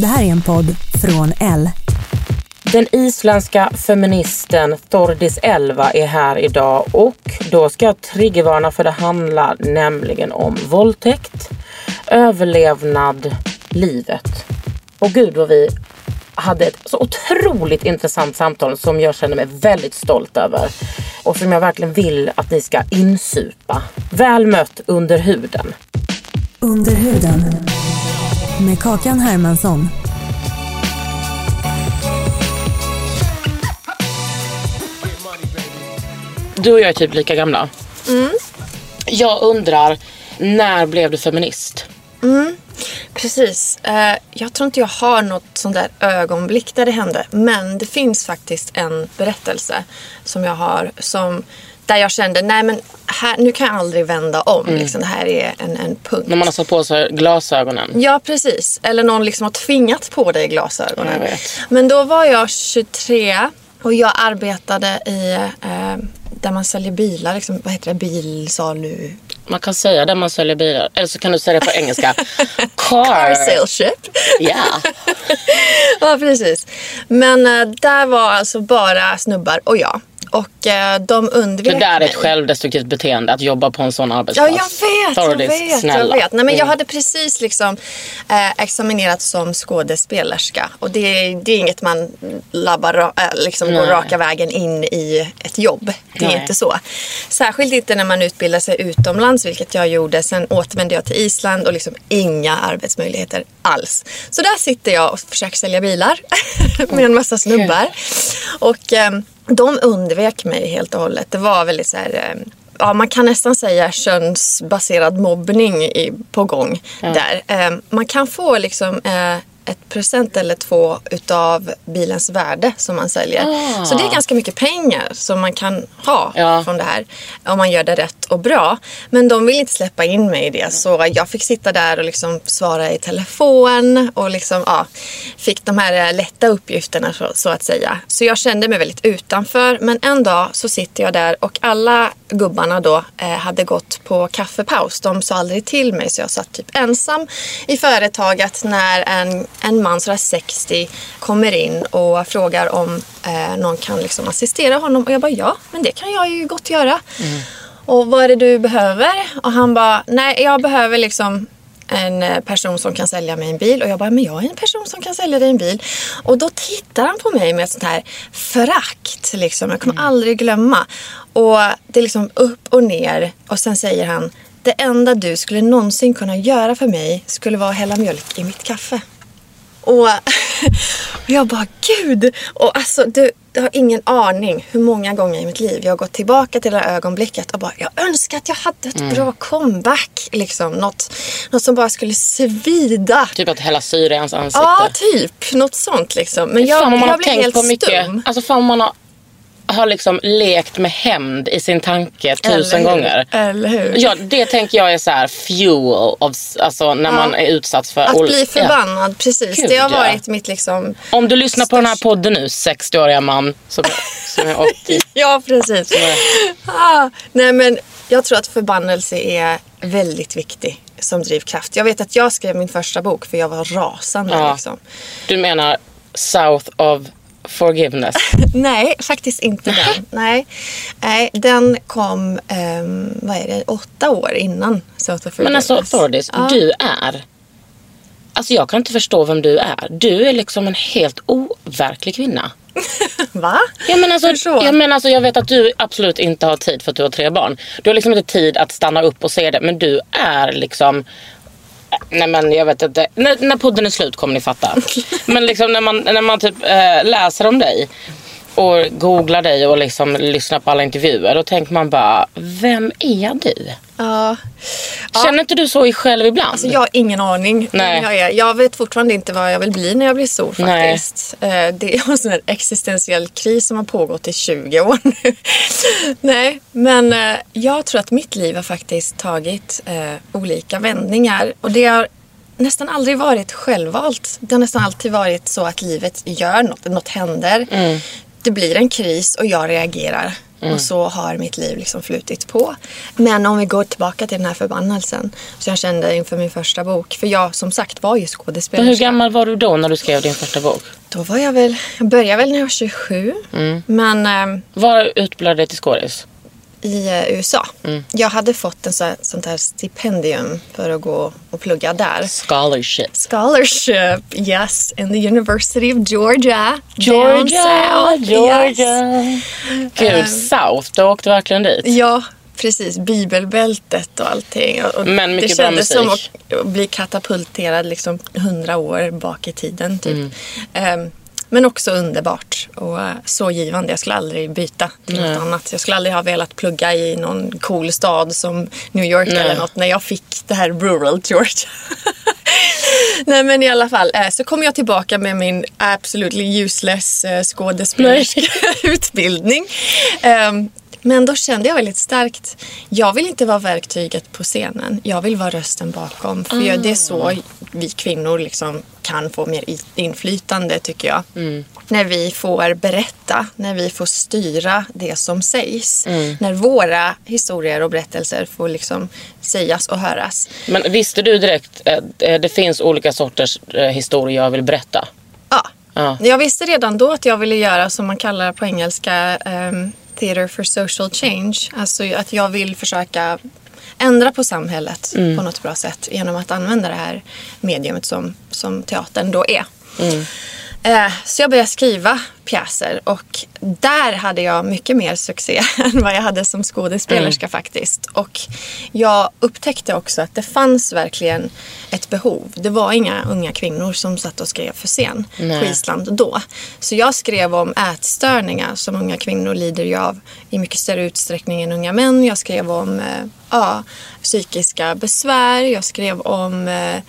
Det här är en podd från L. Den isländska feministen Thordis Elva är här idag och då ska jag triggervarna för det handlar nämligen om våldtäkt, överlevnad, livet. Och gud vad vi hade ett så otroligt intressant samtal som jag känner mig väldigt stolt över. Och som jag verkligen vill att ni ska insupa. Väl mött under huden. Under huden. Med Kakan Hermansson. Du och jag är typ lika gamla. Jag undrar, när blev du feminist? Precis. Eh, jag tror inte jag har något sånt där ögonblick där det hände. Men det finns faktiskt en berättelse som jag har som där jag kände, nej men här, nu kan jag aldrig vända om. Liksom, det här är en, en punkt. När man har satt på sig glasögonen. Ja, precis. Eller någon liksom har tvingat på dig glasögonen. Men då var jag 23 och jag arbetade i eh, där man säljer bilar. Liksom, vad heter det? Bilsalu... Man kan säga det man säljer bilar. Eller så kan du säga det på engelska. Car Car. saleship. Ja. ja, precis. Men eh, där var alltså bara snubbar och jag. Och eh, de undvek Det där är mig. ett självdestruktivt beteende att jobba på en sån Ja, arbetsplats. jag vet, jag vet, snälla. jag vet. Nej, men jag Mm. hade precis liksom eh, examinerat som skådespelerska. Och det, det är inget man labbar, äh, liksom går raka vägen in i ett jobb. Det är Nej. inte så. Särskilt inte när man utbildar sig utomlands, vilket jag gjorde. Sen återvände jag till Island och liksom inga arbetsmöjligheter alls. Så där sitter jag och försöker sälja bilar med en massa snubbar. Och ehm, de undvek mig helt och hållet. Det var väldigt så här... ehm, ja, man kan nästan säga könsbaserad mobbning i, på gång där. Eh, man kan få liksom eh, ett procent eller två utav bilens värde som man säljer. Så det är ganska mycket pengar som man kan ha Ja. från det här. Om man gör det rätt och bra. Men de vill inte släppa in mig i det. Så jag fick sitta där och liksom svara i telefon. Och liksom, ja, fick de här eh, lätta uppgifterna så, så att säga. Så jag kände mig väldigt utanför. Men en dag så sitter jag där och alla gubbarna då eh, hade gått på kaffepaus. De sa aldrig till mig så jag satt typ ensam i företaget när en, en man sådär 60 kommer in och frågar om eh, någon kan liksom assistera honom. Och jag bara ja, men det kan jag ju gott göra. Och vad är det du behöver? Och han bara, nej jag behöver liksom en eh, person som kan sälja mig en bil. Och jag bara, men jag är en person som kan sälja dig en bil. Och då tittar han på mig med ett sånt här förakt. Liksom. Jag kommer aldrig glömma. Och det är liksom upp och ner. Och sen säger han, det enda du skulle någonsin kunna göra för mig skulle vara att hälla mjölk i mitt kaffe. Och, jag bara, gud! Och alltså, du, du har ingen aning hur många gånger i mitt liv jag har gått tillbaka till det här ögonblicket och bara, jag önskar att jag hade ett bra comeback. Liksom. Något, något som bara skulle svida. Typ att hälla syre i hans ansikte. Ja, typ. Något sånt liksom. Men jag, fan man jag har blev tänkt helt på mycket. stum. Alltså fan man har, har liksom lekt med hämnd i sin tanke tusen Eller gånger. Eller hur? Ja, det tänker jag är så här fuel, of, alltså när man är utsatt för... Att bli ja. förbannad, precis. Gud, det har ja. varit mitt liksom... Om du lyssnar på den här podden nu, 60-åriga man som, som är 80. Ja, precis. Ah, nej, men jag tror att förbannelse är väldigt viktig som drivkraft. Jag vet att jag skrev min första bok för jag var rasande. Ja. Liksom. Du menar South of Forgiveness? Nej, faktiskt inte den. Nej. Nej, den kom, ehm, vad är det, åtta år innan South of Men alltså. Thordis, Ja. du är Alltså jag kan inte förstå vem du är. Du är liksom en helt overklig kvinna. Va? Ja, men alltså, Hur så? ja, men alltså, jag vet att du absolut inte har tid för att du har tre barn. Du har liksom inte tid att stanna upp och se det. Men du är liksom... Nej men jag vet inte. När, när podden är slut kommer ni fatta. men liksom när man, när man typ äh, läser om dig och googlar dig och liksom lyssnar på alla intervjuer. Då tänker man bara, vem är du? Ja. Känner inte du så i själv ibland? Alltså jag har ingen aning. Nej. Jag, är. jag vet fortfarande inte vad jag vill bli när jag blir stor Nej. faktiskt. Eh, Det är en sån här existentiell kris som har pågått i 20 år nu. Nej, men eh, jag tror att mitt liv har faktiskt tagit eh, olika vändningar. Och det har nästan aldrig varit självvalt. Det har nästan alltid varit så att livet gör något, något händer. Det blir en kris och jag reagerar. Och så har mitt liv liksom flutit på. Men om vi går tillbaka till den här förbannelsen som jag kände inför min första bok. För jag som sagt var ju Men hur skådespelerska. gammal var du då när du skrev din första bok? Då var jag väl, jag började väl när jag var 27. Men eh, Var utbildade till skådis? I eh, USA. Jag hade fått en så här, sånt här stipendium för att gå och plugga där. Scholarship. Scholarship, yes, in the University of Georgia. Georgia, Georgia. Yes. Gud, South. Du åkte verkligen dit. Ja, precis. Bibelbältet och allting. Och, Men mycket det bra kändes musik. som att, bli katapulterad liksom hundra år bak i tiden. Typ. Mm. Ehm, men också underbart och eh, så givande. Jag skulle aldrig byta till något annat. Jag skulle aldrig ha velat plugga i någon cool stad som New York Nej. eller något när jag fick det här rural Georgia. Nej men i alla fall eh, så kom jag tillbaka med min absolutely useless eh, skådespelerska utbildning. Ehm, men då kände jag väldigt starkt, jag vill inte vara verktyget på scenen. Jag vill vara rösten bakom. För jag- det är så vi kvinnor liksom kan få mer inflytande tycker jag. När vi får berätta, när vi får styra det som sägs. När våra historier och berättelser får liksom sägas och höras. Men visste du direkt att det finns olika sorters eh, historier jag vill berätta? Ja. Ja. Jag visste redan då att jag ville göra som man kallar på engelska um, theater for social change. Alltså att jag vill försöka ändra på samhället på något bra sätt genom att använda det här mediumet som, som teatern då är. Eh, Så jag började skriva pjäser och där hade jag mycket mer succé än vad jag hade som skådespelerska faktiskt. Och jag upptäckte också att det fanns verkligen ett behov. Det var inga unga kvinnor som satt och skrev för scen Nej. på Island då. Så jag skrev om ätstörningar som unga kvinnor lider ju av i mycket större utsträckning än unga män. Jag skrev om eh, ja, psykiska besvär. Jag skrev om eh, eh,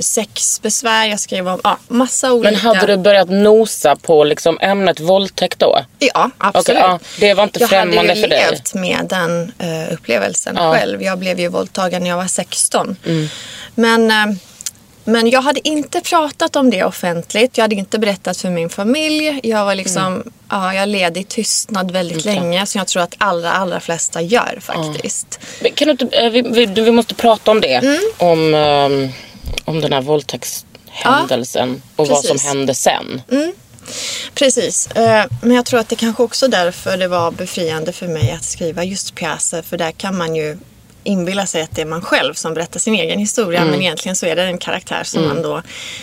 sexbesvär. Jag skrev om ja, massa olika... Men hade du börjat nosa på liksom ämnet våldtäkt då? Ja, absolut. Okej, ja, det var inte jag främmande hade ju för dig. levt med den eh, upplevelsen Ja. själv. Jag blev ju våldtagen när jag var 16. Mm. Men, eh, men jag hade inte pratat om det offentligt. Jag hade inte berättat för min familj. Jag var liksom, Mm. ja, jag led i tystnad väldigt länge. Som jag tror att allra, allra flesta gör faktiskt. Kan du eh, vi, vi, vi måste prata om det. Mm. Om, ehm, om den här våldtäktshändelsen och vad som precis. hände sen. Precis, eh, men jag tror att det kanske också därför det var befriande för mig att skriva just pjäser. För där kan man ju inbilla sig att det är man själv som berättar sin egen historia. Men egentligen så är det en karaktär som man då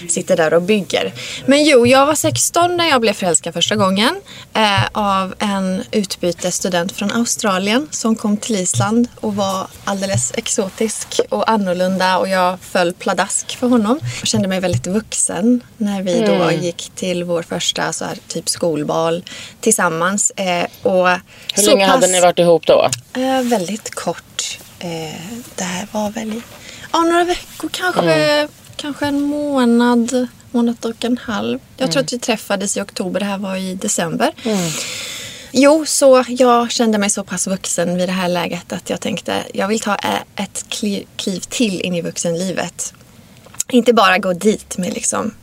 sitter där och bygger. Men jo, jag var 16 när jag blev förälskad första gången. Eh, av en utbytesstudent från Australien som kom till Island och var alldeles exotisk och annorlunda. Och jag föll pladask för honom. Jag kände mig väldigt vuxen när vi då gick till vår första så här, typ skolbal tillsammans. Eh, och Hur länge hade pass- ni varit ihop då? Eh, väldigt kort. Eh, det här var väl ja, några veckor, kanske, Mm. kanske en månad, månad och en halv. Jag Mm. tror att vi träffades i oktober, det här var i december. Jo, så jag kände mig så pass vuxen vid det här läget att jag tänkte jag vill ta ett kliv, till in i vuxenlivet. Inte bara gå dit med liksom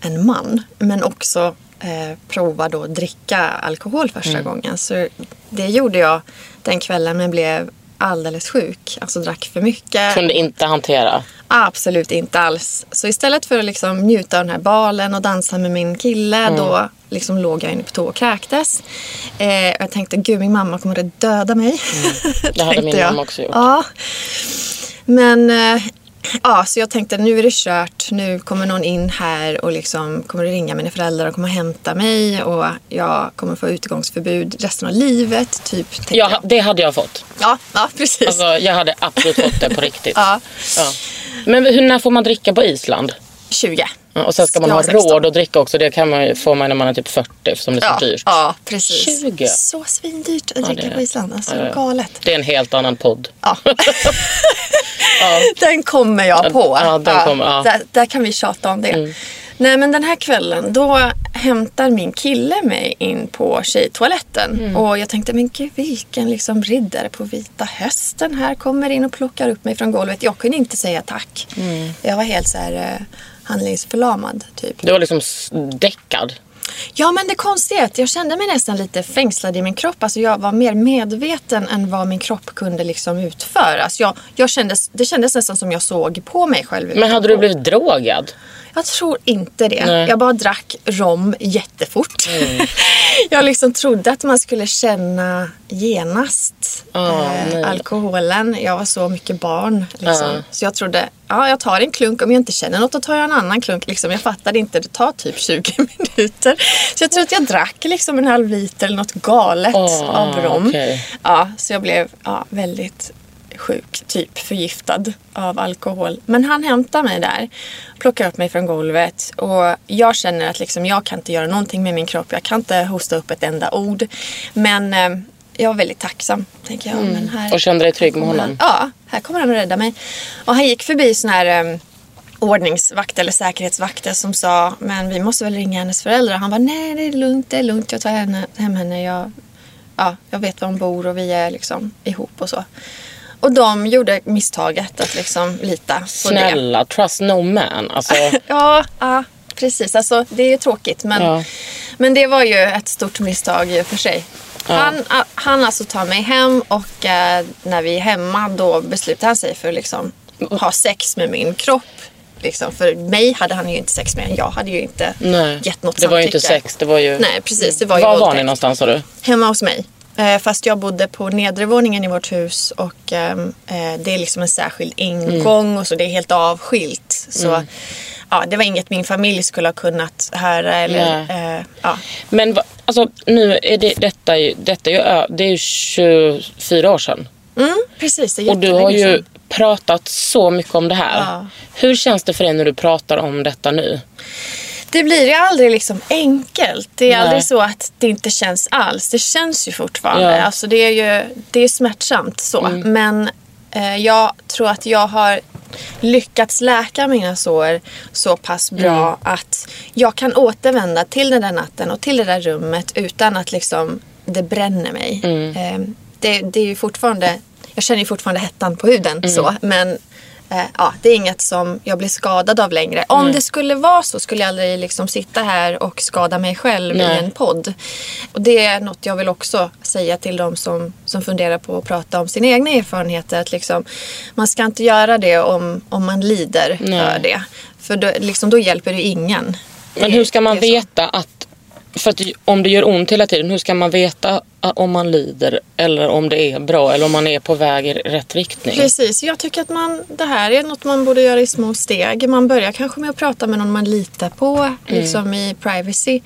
en man, men också eh, prova då att dricka alkohol första Mm. gången. Så det gjorde jag den kvällen men blev alldeles sjuk. Alltså drack för mycket. Kunde inte hantera. Absolut inte alls. Så istället för att liksom njuta av den här balen och dansa med min kille Mm. då liksom låg jag inne på toa och kräktes. Eh, och jag tänkte gud min mamma kommer att döda mig. Det hade min jag. mamma också gjort. Ja. Men eh, ja, så jag tänkte nu är det kört. Nu kommer någon in här och liksom kommer att ringa mina föräldrar och kommer att hämta mig och jag kommer få utegångsförbud resten av livet. Typ, Ja, jag. det hade jag fått. Ja, ja, precis. Alltså, jag hade absolut fått det på riktigt. ja, Ja. Men hur, när får man dricka på Island? 20. Ja, och sen ska man ha har 16. råd att dricka också. Det kan man, får man när man är typ 40 eftersom det är så Ja, dyrt. ja, precis. 20. Så svindyrt att Ja, dricka är på Island. Alltså, Ja, ja. galet. Det är en helt annan podd. Ja. Den kommer jag på. Ja, den kommer, ja. Mm. Där, där kan vi tjata om det. Nej men den här kvällen då hämtar min kille mig in på tjejtoaletten. Mm. Och jag tänkte men gud vilken liksom riddare på vita hästen här kommer in och plockar upp mig från golvet. Jag kunde inte säga tack. Mm. Jag var helt så här eh, handlingsförlamad typ. Du var liksom däckad. Ja, men det konstiga är att jag kände mig nästan lite fängslad i min kropp. Alltså jag var mer medveten än vad min kropp kunde liksom utföra. Alltså jag, jag kändes, det kändes nästan som jag såg på mig själv. Men hade du blivit drogad? Jag tror inte det. Nej. Jag bara drack rom jättefort. jag liksom trodde att man skulle känna genast nej. eh, alkoholen. Jag var så mycket barn. Liksom. Ah. Så jag trodde, ja jag tar en klunk. Om jag inte känner något då tar jag en annan klunk. Liksom. Jag fattade inte, det tar typ 20 minuter. Så jag tror att jag drack liksom en halv liter eller något galet Ah, av rom. okej. Ja, så jag blev ja, väldigt sjuk, typ förgiftad av alkohol. Men han hämtar mig där, plockar upp mig från golvet och jag känner att liksom, jag kan inte göra någonting med min kropp. Jag kan inte hosta upp ett enda ord. Men eh, jag var väldigt tacksam. Tänker jag. Men här, Mm. Och kände dig trygg med honom? Ja, här kommer han att rädda mig. Och han gick förbi sån här eh, ordningsvakt eller säkerhetsvakter som sa men vi måste väl ringa hennes föräldrar. Han var nej det är lugnt, det är lugnt. Jag tar henne, hem henne. Jag, ja, jag vet var hon bor och vi är liksom ihop och så. Och de gjorde misstaget att liksom lita på det. Snälla, trust no man. Alltså, Ja, ja, precis. Alltså, det är ju tråkigt. Men, Ja. men det var ju ett stort misstag i och för sig. Han, a- han alltså tar mig hem och eh, när vi är hemma då beslutar han sig för att liksom, ha sex med min kropp. Liksom. För mig hade han ju inte sex med. Jag hade ju inte nej. gett något Det var ju inte samtycke. sex, det var ju... Nej, precis. Det var ju Var var våldtäkt. ni någonstans sa du? Hemma hos mig. Eh, fast jag bodde på nedre våningen i vårt hus och ehm, eh, det är liksom en särskild ingång och så det är helt avskilt. Så ja, det var inget min familj skulle ha kunnat höra eller eh, ja. Men alltså, nu är det, detta, ju- detta är ju, det är ju 24 år sedan. Mm, precis, det är Och du har ju sedan. pratat så mycket om det här. Ja. Hur känns det för dig när du pratar om detta nu? Det blir ju aldrig liksom enkelt. Det är Nej. aldrig så att det inte känns alls. Det känns ju fortfarande. Ja. Mm. Alltså det är ju det är smärtsamt så. Men eh, jag tror att jag har lyckats läka mina sår så pass bra Mm. att jag kan återvända till den där natten och till det där rummet utan att liksom det bränner mig. Mm. Eh, det, det är ju fortfarande, jag känner ju fortfarande hettan på huden Mm. så. Men eh, ja, det är inget som jag blir skadad av längre. Om det skulle vara så skulle jag aldrig liksom sitta här och skada mig själv Nej. i en podd. Och det är något jag vill också säga till de som, som funderar på att prata om sina egna erfarenheter. Att liksom, man ska inte göra det om, om man lider Nej. för det. För då, liksom, då hjälper det ingen. Men hur ska man veta att... För att om det gör ont hela tiden, hur ska man veta a- om man lider eller om det är bra eller om man är på väg i rätt riktning? Precis, jag tycker att man, det här är något man borde göra i små steg. Man börjar kanske med att prata med någon man litar på, Mm. liksom i privacy.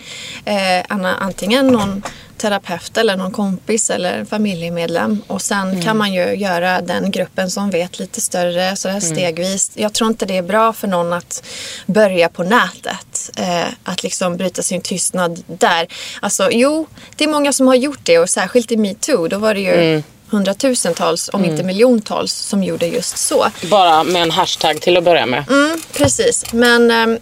Eh, antingen någon terapeut eller någon kompis eller familjemedlem. Och sen Mm. kan man ju göra den gruppen som vet lite större så Mm. här stegvis. Jag tror inte det är bra för någon att börja på nätet. Eh, att liksom bryta sin tystnad där. Alltså jo, det är många som har gjort det och särskilt i metoo då var det ju Mm. hundratusentals, om inte miljontals, som gjorde just så. Bara med en hashtag till att börja med. Mm, precis, men ehm,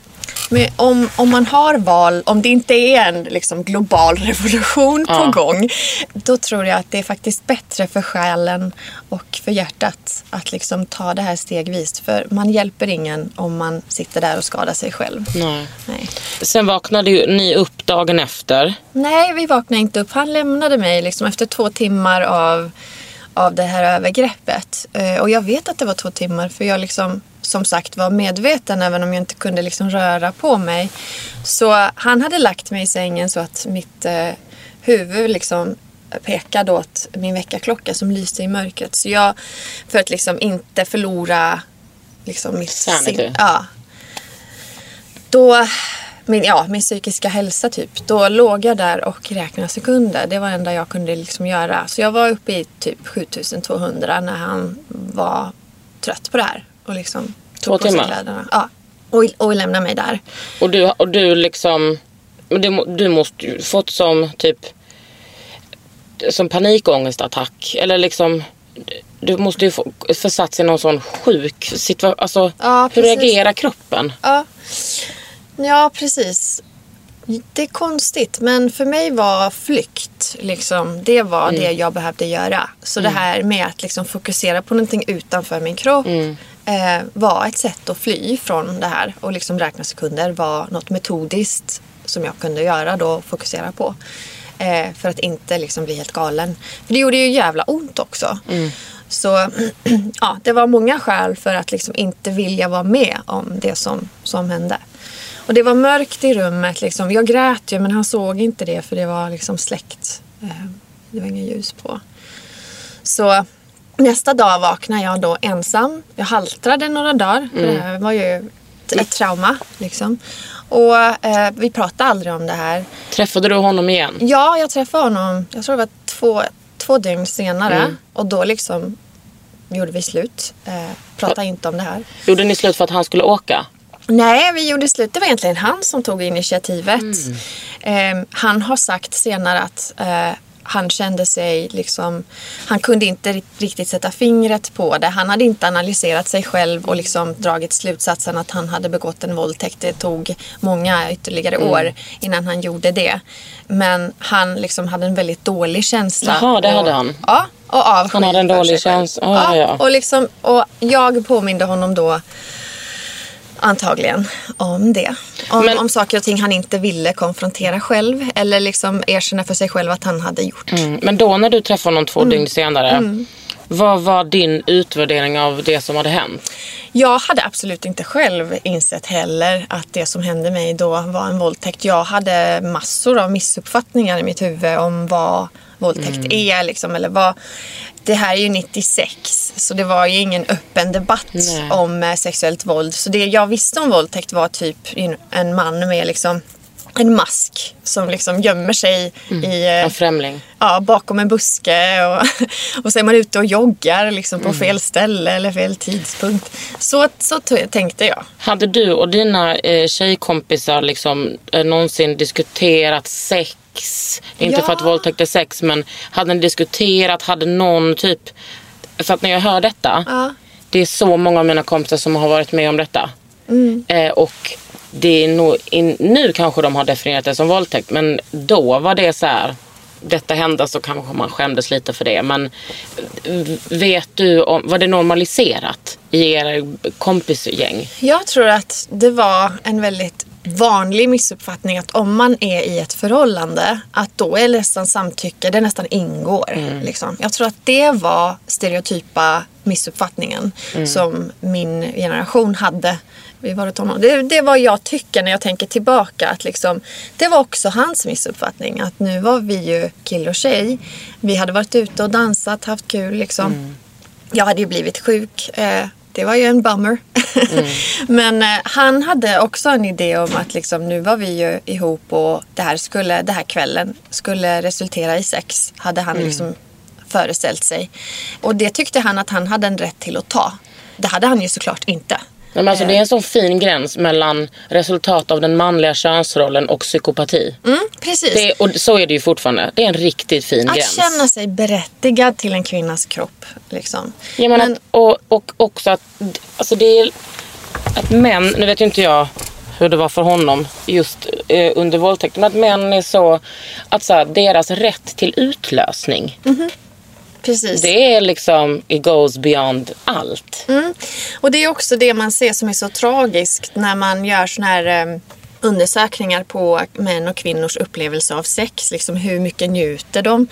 med, om, om man har val, om det inte är en liksom, global revolution Ja. på gång, då tror jag att det är faktiskt bättre för själen och för hjärtat att liksom ta det här stegvis. För man hjälper ingen om man sitter där och skadar sig själv. Nej. Nej. Sen vaknade ju ni upp dagen efter. Nej, vi vaknade inte upp. Han lämnade mig liksom efter två timmar av, av det här övergreppet. Eh, och jag vet att det var två timmar för jag liksom som sagt var medveten även om jag inte kunde liksom röra på mig. Så han hade lagt mig i sängen så att mitt eh, huvud liksom pekade åt min väckarklocka som lyste i mörkret. Så jag, för att liksom inte förlora liksom mitt Sanity. sin- Ja. Då, min, ja, min psykiska hälsa typ. Då låg jag där och räknade sekunder. Det var det enda jag kunde liksom göra. Så jag var uppe i typ 7200 när han var trött på det här. Och liksom Två tog på sig timmar? kläderna. Ja. Och, och lämnade mig där. Och du, och du liksom... Du, du måste ju fått som typ... Som panikångestattack. Eller liksom... Du måste ju få försatts i någon sån sjuk situation. Alltså, Ja, hur reagerar kroppen? Ja. ja, precis. Det är konstigt, men för mig var flykt liksom, det var det jag behövde göra. Så det här med att liksom fokusera på någonting utanför min kropp eh, var ett sätt att fly från det här. Och liksom räkna sekunder var något metodiskt som jag kunde göra då och fokusera på. Eh, för att inte liksom bli helt galen. För det gjorde ju jävla ont också. Så ja, det var många skäl för att liksom inte vilja vara med om det som, som hände. Och det var mörkt i rummet. Liksom. Jag grät ju men han såg inte det för det var liksom släckt. Eh, Det var ingen ljus på. Så nästa dag vaknade jag då ensam. Jag haltrade några dagar. För det här var ju ett, ett trauma. Liksom. Och eh, vi pratade aldrig om det här. Träffade du honom igen? Ja, jag träffade honom, jag tror det var två, två dygn senare. Mm. Och då liksom gjorde vi slut. Eh, pratade inte om det här. Gjorde ni slut för att han skulle åka? Nej, vi gjorde slut. Det var egentligen han som tog initiativet. Mm. Eh, han har sagt senare att eh, han kände sig liksom... Han kunde inte ri- riktigt sätta fingret på det. Han hade inte analyserat sig själv och liksom dragit slutsatsen att han hade begått en våldtäkt. Det tog många ytterligare Mm. år innan han gjorde det. Men han liksom hade en väldigt dålig känsla. Jaha, det och, hade han. Ja, och avsky Han hade en dålig känsla. Ja, ja, ja. Och, liksom, och jag påminde honom då antagligen om det. Om, Men- om saker och ting han inte ville konfrontera själv eller liksom erkänna för sig själv att han hade gjort. Mm. Men då när du träffade honom två dygn senare. Vad var din utvärdering av det som hade hänt? Jag hade absolut inte själv insett heller att det som hände mig då var en våldtäkt. Jag hade massor av missuppfattningar i mitt huvud om vad våldtäkt är. Liksom, eller vad, det här är ju 96 så det var ju ingen öppen debatt Nej. om eh, sexuellt våld. Så det jag visste om våldtäkt var typ en man med liksom en mask som liksom gömmer sig i, eh, En främling? ja, bakom en buske och, och så är man ute och joggar liksom på fel ställe eller fel tidpunkt. Så, så tänkte jag. Hade du och dina eh, tjejkompisar liksom, eh, någonsin diskuterat sex? Inte Ja. för att våldtäkt är sex, men hade ni diskuterat, hade någon typ... För att när jag hör detta, Ja. det är så många av mina kompisar som har varit med om detta. Mm. Eh, och det är nog, in, nu kanske de har definierat det som våldtäkt, men då var det så här. Detta hände så kanske man skämdes lite för det. Men eh, vet du, om, var det normaliserat i er kompisgäng? Jag tror att det var en väldigt vanlig missuppfattning att om man är i ett förhållande att då är nästan samtycke, det nästan ingår. Liksom. Jag tror att det var stereotypa missuppfattningen som min generation hade. Vi var ett tonår. det, det var jag tycker när jag tänker tillbaka. Att liksom, det var också hans missuppfattning. Att nu var vi ju kille och tjej. Vi hade varit ute och dansat, haft kul. Liksom. Jag hade ju blivit sjuk. Eh, det var ju en bummer. Men eh, han hade också en idé om att liksom, nu var vi ju ihop och det här, skulle, det här kvällen skulle resultera i sex. Hade han liksom föreställt sig. Och det tyckte han att han hade en rätt till att ta. Det hade han ju såklart inte. Men alltså, det är en sån fin gräns mellan resultat av den manliga könsrollen och psykopati. Mm, precis. Det och så är det ju fortfarande. Det är en riktigt fin att gräns. känna sig berättigad till en kvinnas kropp. Liksom. Ja, men att, och, och också att, alltså det är, att män, nu vet ju inte jag hur det var för honom just eh, under våldtäkten, men att män är så, att så här, deras rätt till utlösning, precis. det är liksom, it goes beyond allt. Mm. Och det är också det man ser som är så tragiskt när man gör såna här eh, undersökningar på män och kvinnors upplevelse av sex. Liksom hur mycket njuter de?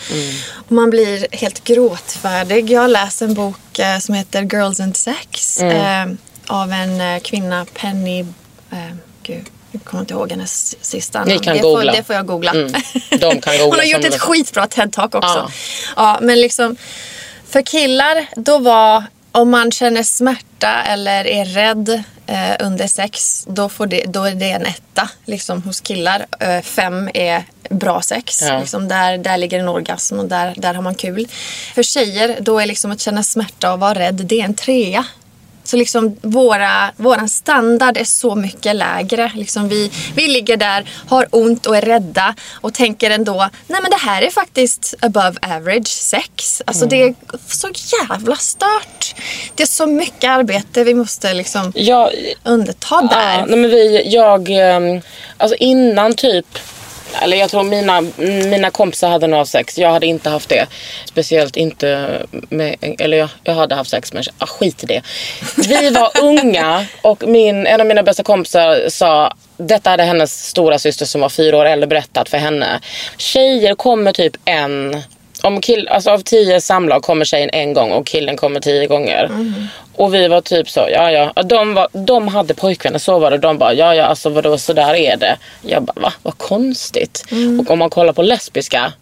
Och man blir helt gråtfärdig. Jag läst en bok eh, som heter Girls and Sex eh, av en eh, kvinna, Penny... Eh, gud, jag kommer inte ihåg hennes sista Ni namn. kan det, googla. Får, det får jag googla. Mm. De kan googla Hon har gjort ett skitbra TED-talk också. Ja. Ja, men liksom för killar, då var om man känner smärta eller är rädd eh, under sex, då, får det, då är det en etta liksom, hos killar. Eh, fem är bra sex. Ja. Liksom, där, där ligger en orgasm och där, där har man kul. För tjejer, då är liksom att känna smärta och vara rädd, det är en trea. Så liksom våra, våran standard är så mycket lägre. Liksom vi, vi ligger där, har ont och är rädda och tänker ändå, nej men det här är faktiskt above average sex. Alltså det är så jävla stört. Det är så mycket arbete vi måste liksom Jag, underta där. Ja, nej men vi, jag, ehm, alltså innan typ, eller jag tror mina, mina kompisar hade nog haft sex. Jag hade inte haft det. Speciellt inte med, eller jag, jag hade haft sex men ah, skit i det. Vi var unga och min, en av mina bästa kompisar sa detta hade hennes stora syster som var fyra år äldre berättat för henne. Tjejer kommer typ en om kill, alltså av tio samlag kommer tjejen en gång och killen kommer tio gånger. Och vi var typ så, ja ja. De, var, de hade pojkvänner, så var det. De bara, ja ja alltså vadå så där är det. Jag bara, va? Vad konstigt. Och om man kollar på lesbiska.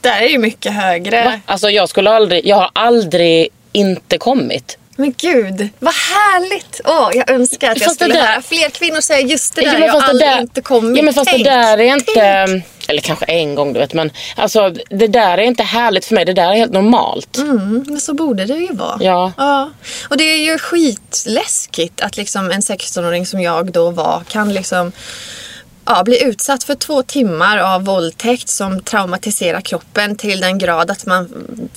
Där är ju mycket högre. Va? Alltså jag skulle aldrig, jag har aldrig inte kommit. Men gud, vad härligt! Åh, jag önskar att jag Fast skulle där- höra fler kvinnor säga just det där. Jag men har fast det aldrig där- inte kommit. Ja men fast Tänk, det där är inte, tänk. eller kanske en gång du vet men alltså det där är inte härligt för mig. Det där är helt normalt. Mm, men så borde det ju vara. Ja. ja. Och det är ju skitläskigt att liksom en 16-åring som jag då var kan liksom ja, bli utsatt för två timmar av våldtäkt som traumatiserar kroppen till den grad att man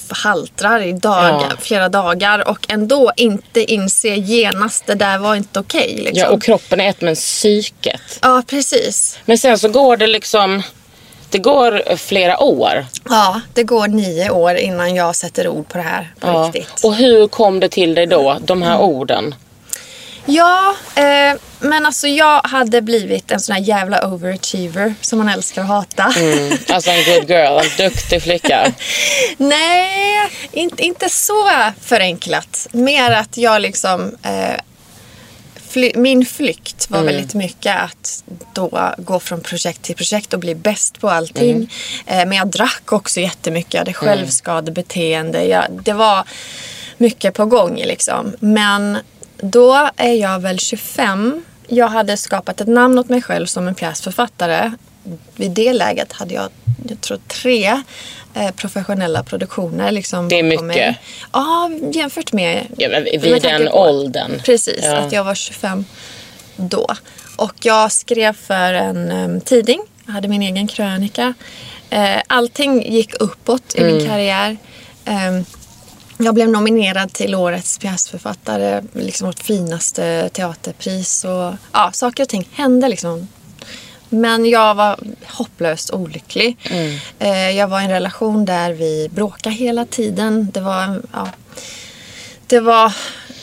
haltrar i dagar, Ja. flera dagar och ändå inte inse genast det där var inte okej. liksom. Ja, och kroppen är ett med psyket. ja, precis. Men sen så går det liksom, det går flera år. Ja, det går nio år innan jag sätter ord på det här på Ja. riktigt. Och hur kom det till dig då, de här orden? Ja, eh, men alltså jag hade blivit en sån här jävla overachiever som man älskar att hata. Mm. Alltså en good girl, en duktig flicka. Nej, inte, inte så förenklat. Mer att jag liksom... Eh, fly, min flykt var väldigt mycket att då gå från projekt till projekt och bli bäst på allting. Eh, men jag drack också jättemycket. Jag hade självskadebeteende. Jag, det var mycket på gång liksom. Men då är jag väl 25. Jag hade skapat ett namn åt mig själv som en pjäsförfattare. Vid det läget hade jag, jag tror tre eh, professionella produktioner. Liksom, Det är mycket. Ja, jämfört med... Ja, vid med den på- åldern. Precis, Ja. att jag var 25 då. Och jag skrev för en em, tidning. Jag hade min egen krönika. Eh, allting gick uppåt i Mm. min karriär. Em, jag blev nominerad till årets pjäsförfattare, liksom vårt finaste teaterpris. Och, ja, saker och ting hände liksom. Men jag var hopplöst olycklig. Eh, jag var i en relation där vi bråkade hela tiden. Det var, ja, det var,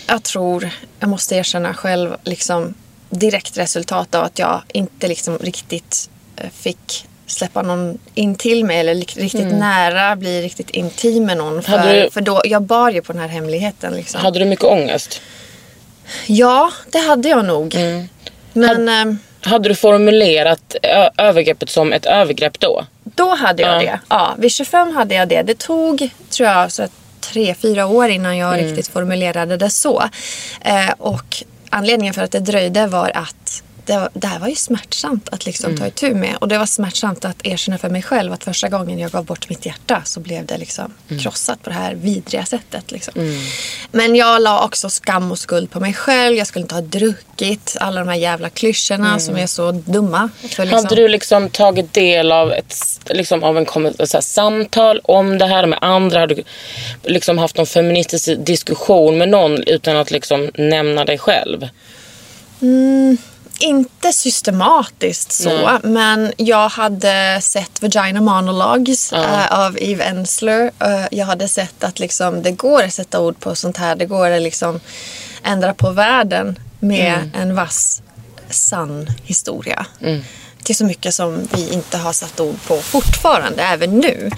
jag tror, jag måste erkänna själv, liksom direkt resultat av att jag inte liksom riktigt eh, fick släppa någon in till mig eller riktigt nära, bli riktigt intim med någon. För, Hade du- för då, jag bar ju på den här hemligheten. Liksom. Hade du mycket ångest? Ja, det hade jag nog. Men ehm, Hade du formulerat övergreppet som ett övergrepp då? Då hade jag Ja. det. Ja, vid 25 hade jag det. Det tog, tror jag, så tre, fyra år innan jag Mm. riktigt formulerade det så. Eh, och anledningen för att det dröjde var att det, var- det här var ju smärtsamt att liksom Mm. ta itu med. Och det var smärtsamt att erkänna för mig själv att första gången jag gav bort mitt hjärta så blev det liksom Mm. krossat på det här vidriga sättet. Liksom. Men jag la också skam och skuld på mig själv. Jag skulle inte ha druckit alla de här jävla klyschorna som är så dumma. För liksom, Mm. Hade du liksom tagit del av ett liksom av en så här, samtal om det här med andra? Hade du liksom haft någon feministisk diskussion med någon utan att liksom nämna dig själv? Inte systematiskt så, Nej. men jag hade sett Vagina Monologues eh, av Eve Ensler. Eh, jag hade sett att liksom, det går att sätta ord på sånt här. Det går att liksom ändra på världen med en vass, sann historia. Det är så mycket som vi inte har satt ord på fortfarande, även nu.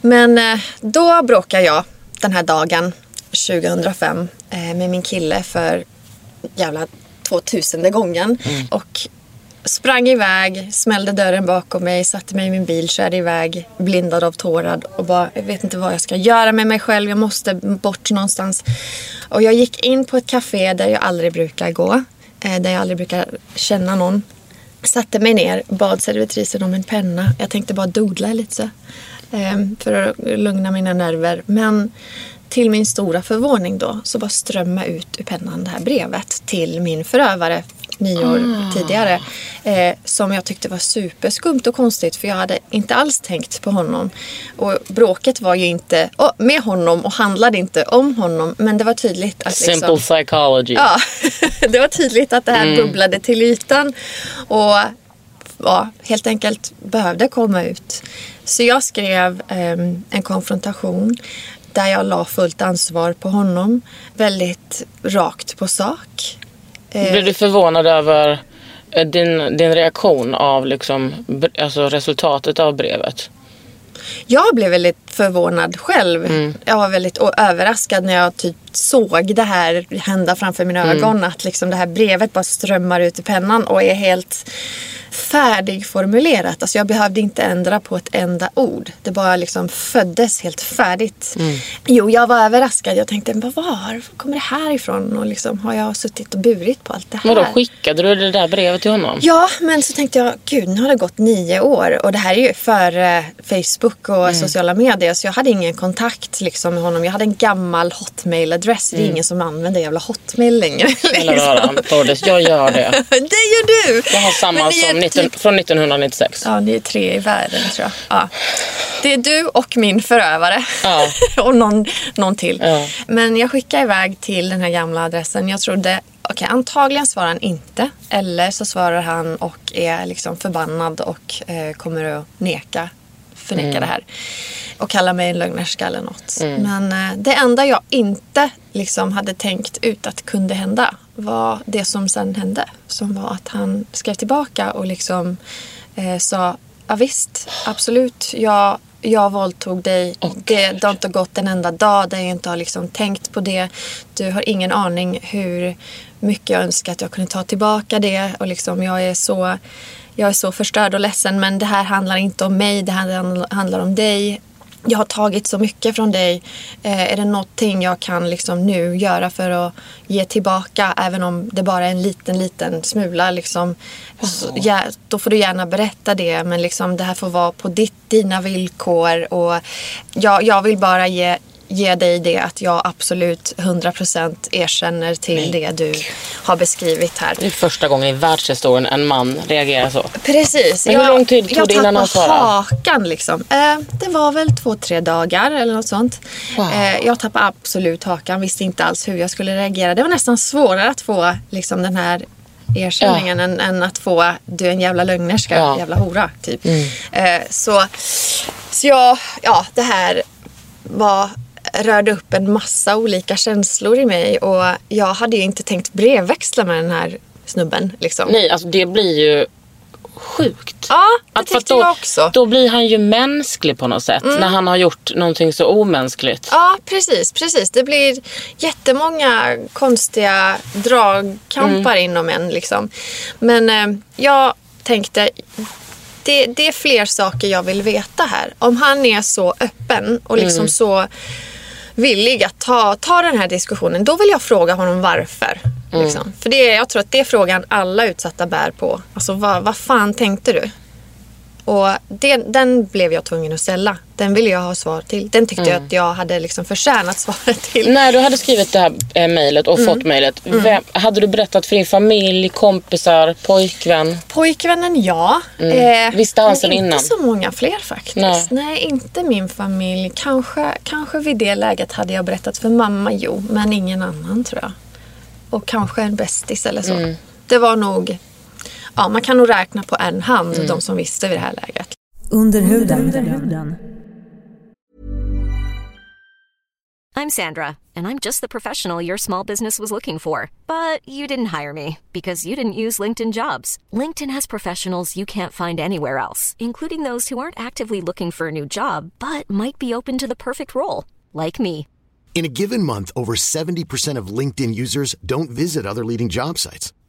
Men eh, då bråkade jag den här dagen 2005 eh, med min kille för jävla 2000 gången. Och sprang iväg, smällde dörren bakom mig, satte mig i min bil, körde iväg blindad av tårar och bara, jag vet inte vad jag ska göra med mig själv, jag måste bort någonstans. Och jag gick in på ett café där jag aldrig brukar gå, eh, där jag aldrig brukar känna någon. Satte mig ner, bad servitrisen om en penna. Jag tänkte bara doodla lite så, eh, för att lugna mina nerver. Men till min stora förvåning då så bara strömma ut ur pennan det här brevet till min förövare nio år Ah. tidigare. Eh, som jag tyckte var superskumt och konstigt för jag hade inte alls tänkt på honom. Och bråket var ju inte oh, med honom och handlade inte om honom. Men det var tydligt att liksom, Simple psychology. Ja, det var tydligt att det här bubblade till ytan. Och ja, helt enkelt behövde komma ut. Så jag skrev ehm, en konfrontation där jag la fullt ansvar på honom. Väldigt rakt på sak. Eh, Blev du förvånad över eh, din, din reaktion av liksom, alltså resultatet av brevet? Jag blev väldigt förvånad själv. Jag var väldigt överraskad när jag typ såg det här hända framför mina ögon. Att liksom det här brevet bara strömmar ut i pennan och är helt färdigformulerat. Alltså jag behövde inte ändra på ett enda ord. Det bara liksom föddes helt färdigt. Jo, jag var överraskad. Jag tänkte, vad var kommer det här ifrån? Och liksom, har jag suttit och burit på allt det här? Vadå, skickade du det där brevet till honom? Ja, men så tänkte jag, gud nu har det gått nio år och det här är ju före Facebook och sociala medier så jag hade ingen kontakt liksom, med honom. Jag hade en gammal hotmail-adress. Det är ingen som använder jävla hotmail längre. Eller liksom. Tordes, jag gör det. det gör du! Jag har samma som 19, typ- från 1996. Ja, ni är tre i världen tror jag. Ja. Det är du och min förövare. Ja. och någon, någon till. Ja. Men jag skickade iväg till den här gamla adressen. Jag trodde, okej antagligen svarar han inte. Eller så svarar han och är liksom förbannad och eh, kommer att neka, förneka det här. Och kalla mig en lögnerska eller något. Men eh, det enda jag inte liksom hade tänkt ut att kunde hända var det som sen hände. Som var att han skrev tillbaka och liksom eh, sa Ja visst, absolut. Jag, jag våldtog dig. det, det har inte gått en enda dag där jag inte har liksom tänkt på det. Du har ingen aning hur mycket jag önskar att jag kunde ta tillbaka det. Och liksom, jag, är så, jag är så förstörd och ledsen men det här handlar inte om mig. Det här handlar om dig. Jag har tagit så mycket från dig. Eh, är det någonting jag kan liksom nu göra för att ge tillbaka även om det bara är en liten, liten smula. Liksom, så, ja, då får du gärna berätta det men liksom, det här får vara på ditt, dina villkor. Och jag, jag vill bara ge, ge dig det att jag absolut 100% erkänner till det du har beskrivit här. Det är första gången i världshistorien en man reagerar så. Precis. Men hur lång tid tog jag det innan han tappade svarade? hakan liksom. Eh, det var väl två, tre dagar eller något sånt. Wow. Eh, jag tappade absolut hakan. Visste inte alls hur jag skulle reagera. Det var nästan svårare att få liksom, den här erkänningen än, än att få du är en jävla lögnerska, Ja. Mm. jävla hora. Typ. Eh, så så jag, ja, det här var rörde upp en massa olika känslor i mig och jag hade ju inte tänkt brevväxla med den här snubben. Liksom. Nej, alltså det blir ju sjukt. Ja, det Att tyckte då, jag också. Då blir han ju mänsklig på något sätt. När han har gjort någonting så omänskligt. Ja, precis, precis. Det blir jättemånga konstiga dragkampar inom en. Liksom. Men eh, jag tänkte, det, det är fler saker jag vill veta här. Om han är så öppen och liksom så villig att ta, ta den här diskussionen, då vill jag fråga honom varför. Liksom. För det, jag tror att det är frågan alla utsatta bär på. Alltså vad, vad fan tänkte du? Och det, den blev jag tvungen att ställa. Den ville jag ha svar till. Den tyckte jag att jag hade liksom förtjänat svaret till. När du hade skrivit det här eh, mejlet och Mm. fått mejlet. vem- Hade du berättat för din familj, kompisar, pojkvän? Pojkvännen ja. Eh, Visste han sen inte innan? så många fler faktiskt. Nej. Nej. inte min familj. Kanske, kanske vid det läget hade jag berättat för mamma, jo. Men ingen annan tror jag. Och kanske en bästis eller så. Mm. Det var nog... Ja, man kan nog räkna på en hand Mm. de som visste vid det här läget. Under huden. I'm Sandra, and I'm just the professional your small business was looking for. But you didn't hire me because you didn't use LinkedIn jobs. LinkedIn has professionals you can't find anywhere else, including those who aren't actively looking for a new job but might be open to the perfect role, like me. In a given month, over 70% of LinkedIn users don't visit other leading job sites.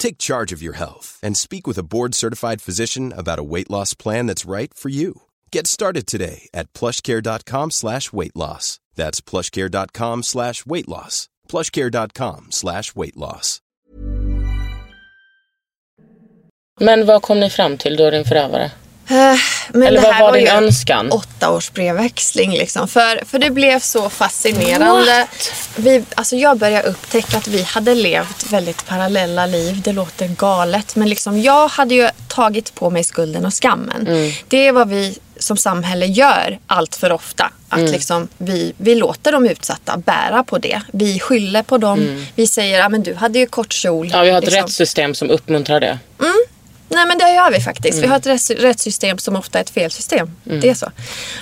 Take charge of your health and speak with a board-certified physician about a weight loss plan that's right for you. Get started today at plushcare.com slash weight loss. That's plushcare.com slash weight loss. plushcare.com slash weight loss. Men vad kom ni fram till, och din förövare? Eh, Men Eller det vad var din ju en önskan? åtta års brevväxling liksom. För, för det blev så fascinerande. Vi, alltså jag började upptäcka att vi hade levt väldigt parallella liv. Det låter galet. Men liksom jag hade ju tagit på mig skulden och skammen. Mm. Det är vad vi som samhälle gör allt för ofta. Att Mm. liksom vi, vi låter de utsatta bära på det. Vi skyller på dem. Vi säger, att men du hade ju kort kjol. Mm. Ja, vi har ett Liksom. rättssystem som uppmuntrar det. Nej men det gör vi faktiskt. Mm. Vi har ett rätts- rättssystem som ofta är ett felsystem. Det är så.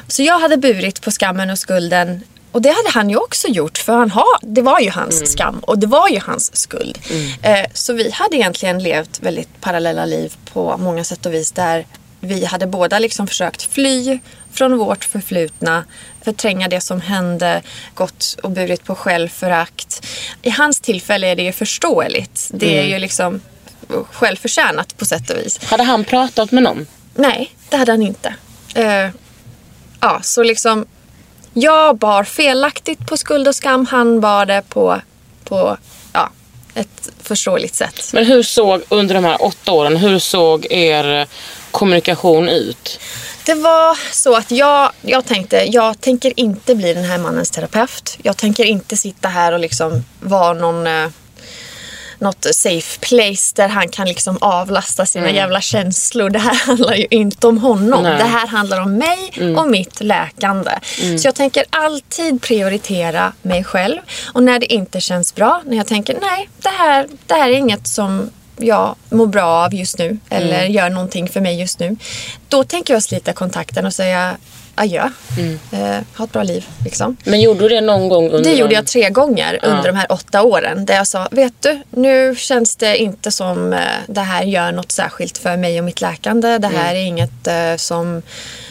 Så jag hade burit på skammen och skulden. Och det hade han ju också gjort för han har, det var ju hans Mm. skam och det var ju hans skuld. Eh, så vi hade egentligen levt väldigt parallella liv på många sätt och vis där vi hade båda liksom försökt fly från vårt förflutna, förtränga det som hände, gått och burit på självförakt. I hans tillfälle är det ju förståeligt. Det Mm. är ju liksom självförtjänat på sätt och vis. Hade han pratat med någon? Nej, det hade han inte. Eh, ja, så liksom jag bar felaktigt på skuld och skam. Han bar det på, på ja, ett förståeligt sätt. Men hur såg, under de här åtta åren, hur såg er kommunikation ut? Det var så att jag, jag tänkte, jag tänker inte bli den här mannens terapeut. Jag tänker inte sitta här och liksom vara någon eh, något safe place där han kan liksom avlasta sina jävla känslor. Det här handlar ju inte om honom. Nej. Det här handlar om mig och mitt läkande. Så jag tänker alltid prioritera mig själv. Och när det inte känns bra, när jag tänker nej, det här, det här är inget som jag mår bra av just nu eller gör någonting för mig just nu. Då tänker jag slita kontakten och säga adjö. Eh, ha ett bra liv. Liksom. Men gjorde du det någon gång under Det gjorde de- jag tre gånger under de här åtta åren. Där jag sa, vet du, nu känns det inte som eh, det här gör något särskilt för mig och mitt läkande. Det här är inget eh, som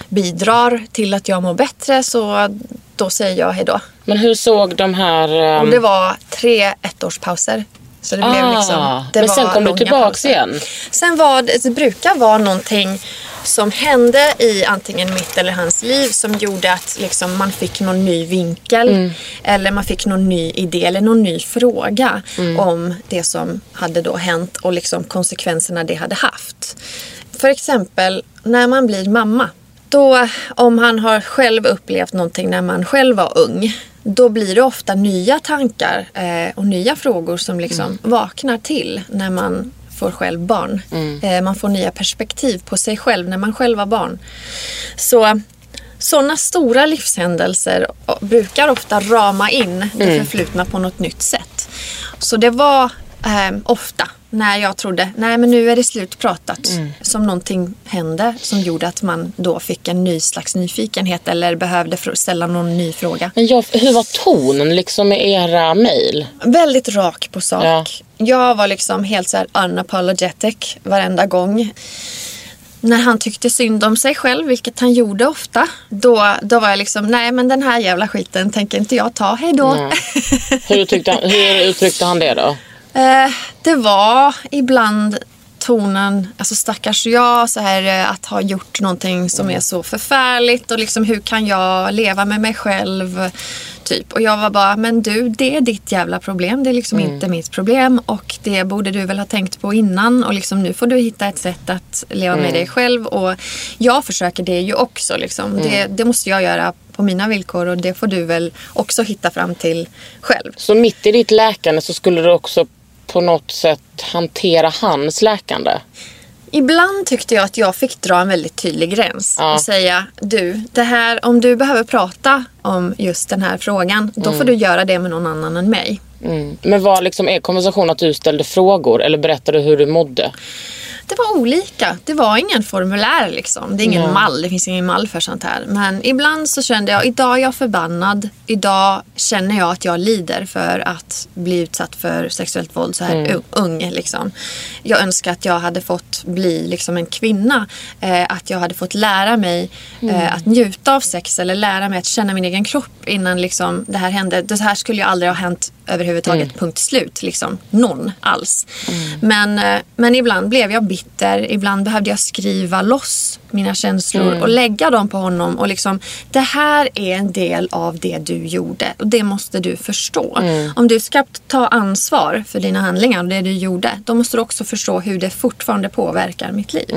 bidrar till att jag mår bättre. Så då säger jag hej då. Men hur såg de här... Och det var tre ettårspauser. Så det blev Ah, liksom, det men sen kom du pauser. igen? Sen var det, det brukar vara någonting som hände i antingen mitt eller hans liv som gjorde att liksom man fick någon ny vinkel Mm. eller man fick någon ny idé eller någon ny fråga Mm. om det som hade då hänt och liksom konsekvenserna det hade haft. För exempel när man blir mamma. Då, om han har själv upplevt någonting när man själv var ung, då blir det ofta nya tankar eh, och nya frågor som liksom vaknar till när man får själv barn. Eh, man får nya perspektiv på sig själv när man själv var barn. Så sådana stora livshändelser o- brukar ofta rama in det förflutna på något nytt sätt. Så det var eh, ofta när jag trodde, nej men nu är det slutpratat, som någonting hände som gjorde att man då fick en ny slags nyfikenhet eller behövde ställa någon ny fråga. Men jag, hur var tonen liksom i era mejl? Väldigt rak på sak. Ja. Jag var liksom helt så här unapologetic varenda gång. När han tyckte synd om sig själv, vilket han gjorde ofta, då, då var jag liksom, nej men den här jävla skiten tänker inte jag ta, hej då. Nej. Hur, tyckte han, hur uttryckte han det då? Eh, det var ibland tonen, alltså stackars jag, så här, eh, att ha gjort någonting som är så förfärligt och liksom hur kan jag leva med mig själv? Typ. Och jag var bara, men du, det är ditt jävla problem. Det är liksom inte mitt problem och det borde du väl ha tänkt på innan och liksom nu får du hitta ett sätt att leva med dig själv och jag försöker det ju också. Liksom. Det, det måste jag göra på mina villkor och det får du väl också hitta fram till själv. Så mitt i ditt läkande så skulle du också på något sätt hantera hans läkande? Ibland tyckte jag att jag fick dra en väldigt tydlig gräns Ja. och säga du, det här, om du behöver prata om just den här frågan, då får du göra det med någon annan än mig. Mm. Men var liksom er konversation att du ställde frågor eller berättade hur du mådde? Det var olika. Det var ingen formulär liksom. Det är ingen mall. Det finns ingen mall för sånt här. Men ibland så kände jag, idag är jag förbannad. Idag känner jag att jag lider för att bli utsatt för sexuellt våld så här Mm. ung. Liksom. Jag önskar att jag hade fått bli liksom en kvinna. Eh, att jag hade fått lära mig Mm. eh, att njuta av sex eller lära mig att känna min egen kropp innan liksom, det här hände. Det här skulle ju aldrig ha hänt överhuvudtaget. Mm. Punkt slut. Liksom. Någon alls. Men, eh, men ibland blev jag bitter. Ibland behövde jag skriva loss mina känslor Mm. och lägga dem på honom. Och liksom, det här är en del av det du gjorde och det måste du förstå. Mm. Om du ska ta ansvar för dina handlingar och det du gjorde, då måste du också förstå hur det fortfarande påverkar mitt liv.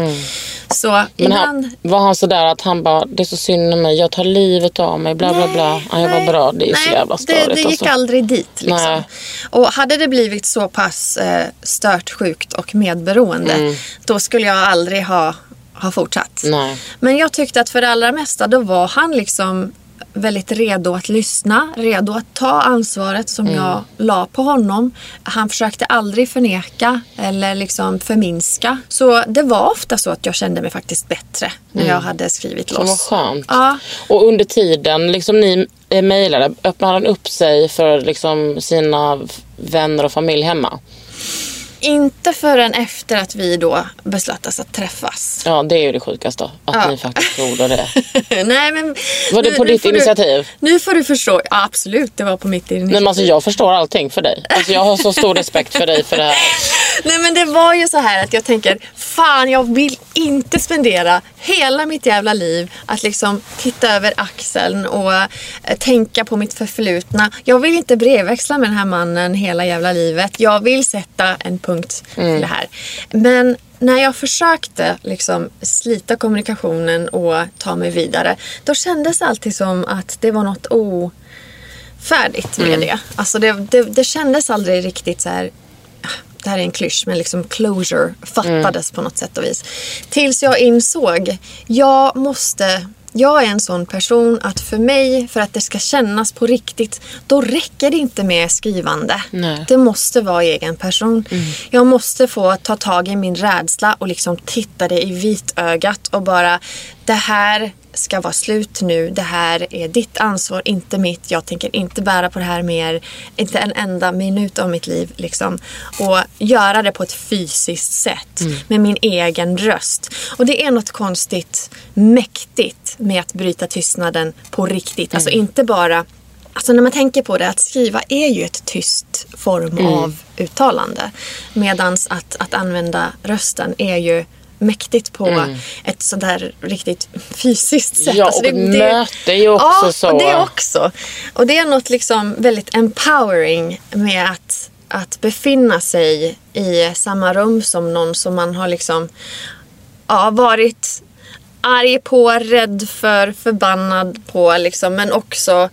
Så Mm. Men ibland... han, var han sådär att han bara, det är så synd om mig, jag tar livet av mig, bla bla bla. Han var nej, bra, det är så nej, jävla det, störigt. det gick alltså. aldrig dit. Liksom. Nej. Och hade det blivit så pass eh, stört, sjukt och medberoende, då skulle jag aldrig ha, ha fortsatt. Mm. Nej. Men jag tyckte att för det allra mesta, då var han liksom väldigt redo att lyssna, redo att ta ansvaret som Mm. jag la på honom. Han försökte aldrig förneka eller liksom förminska. Så det var ofta så att jag kände mig faktiskt bättre när jag hade skrivit Mm. Som var loss. skönt. Ja. Och under tiden liksom ni eh, mejlade, öppnade han upp sig för liksom sina vänner och familj hemma? Inte förrän efter att vi då beslöt oss att träffas. Ja, det är ju det sjukaste. Att Ja. ni faktiskt gjorde det. Nej, men Var det på ditt initiativ? Du, nu får du förstå. Ja, absolut, det var på mitt initiativ. Men alltså, jag förstår allting för dig. Alltså, jag har så stor respekt för dig för det här. Nej men det var ju så här att jag tänker, fan jag vill inte spendera hela mitt jävla liv att liksom titta över axeln och eh, tänka på mitt förflutna. Jag vill inte brevväxla med den här mannen hela jävla livet. Jag vill sätta en punkt till det här. Men när jag försökte liksom slita kommunikationen och ta mig vidare, då kändes det alltid som att det var något ofärdigt med det. Alltså det, det, det kändes aldrig riktigt så här det här är en klysch, men liksom closure fattades på något sätt och vis. Tills jag insåg, jag måste, jag är en sån person att för mig, för att det ska kännas på riktigt, då räcker det inte med skrivande. Nej. Det måste vara egen person. Jag måste få ta tag i min rädsla och liksom titta det i vitögat och bara, det här ska vara slut nu. Det här är ditt ansvar, inte mitt. Jag tänker inte bära på det här mer. Inte en enda minut av mitt liv. Liksom. Och göra det på ett fysiskt sätt. Med min egen röst. Och det är något konstigt mäktigt med att bryta tystnaden på riktigt. Alltså inte bara Alltså när man tänker på det, att skriva är ju ett tyst form av uttalande. Medans att, att använda rösten är ju mäktigt på ett sådär riktigt fysiskt sätt. Ja, Alltså och ett möte är ju också ja, så. och det också. Och det är något liksom väldigt empowering med att, att befinna sig i samma rum som någon som man har liksom ja, varit arg på, rädd för, förbannad på liksom, men också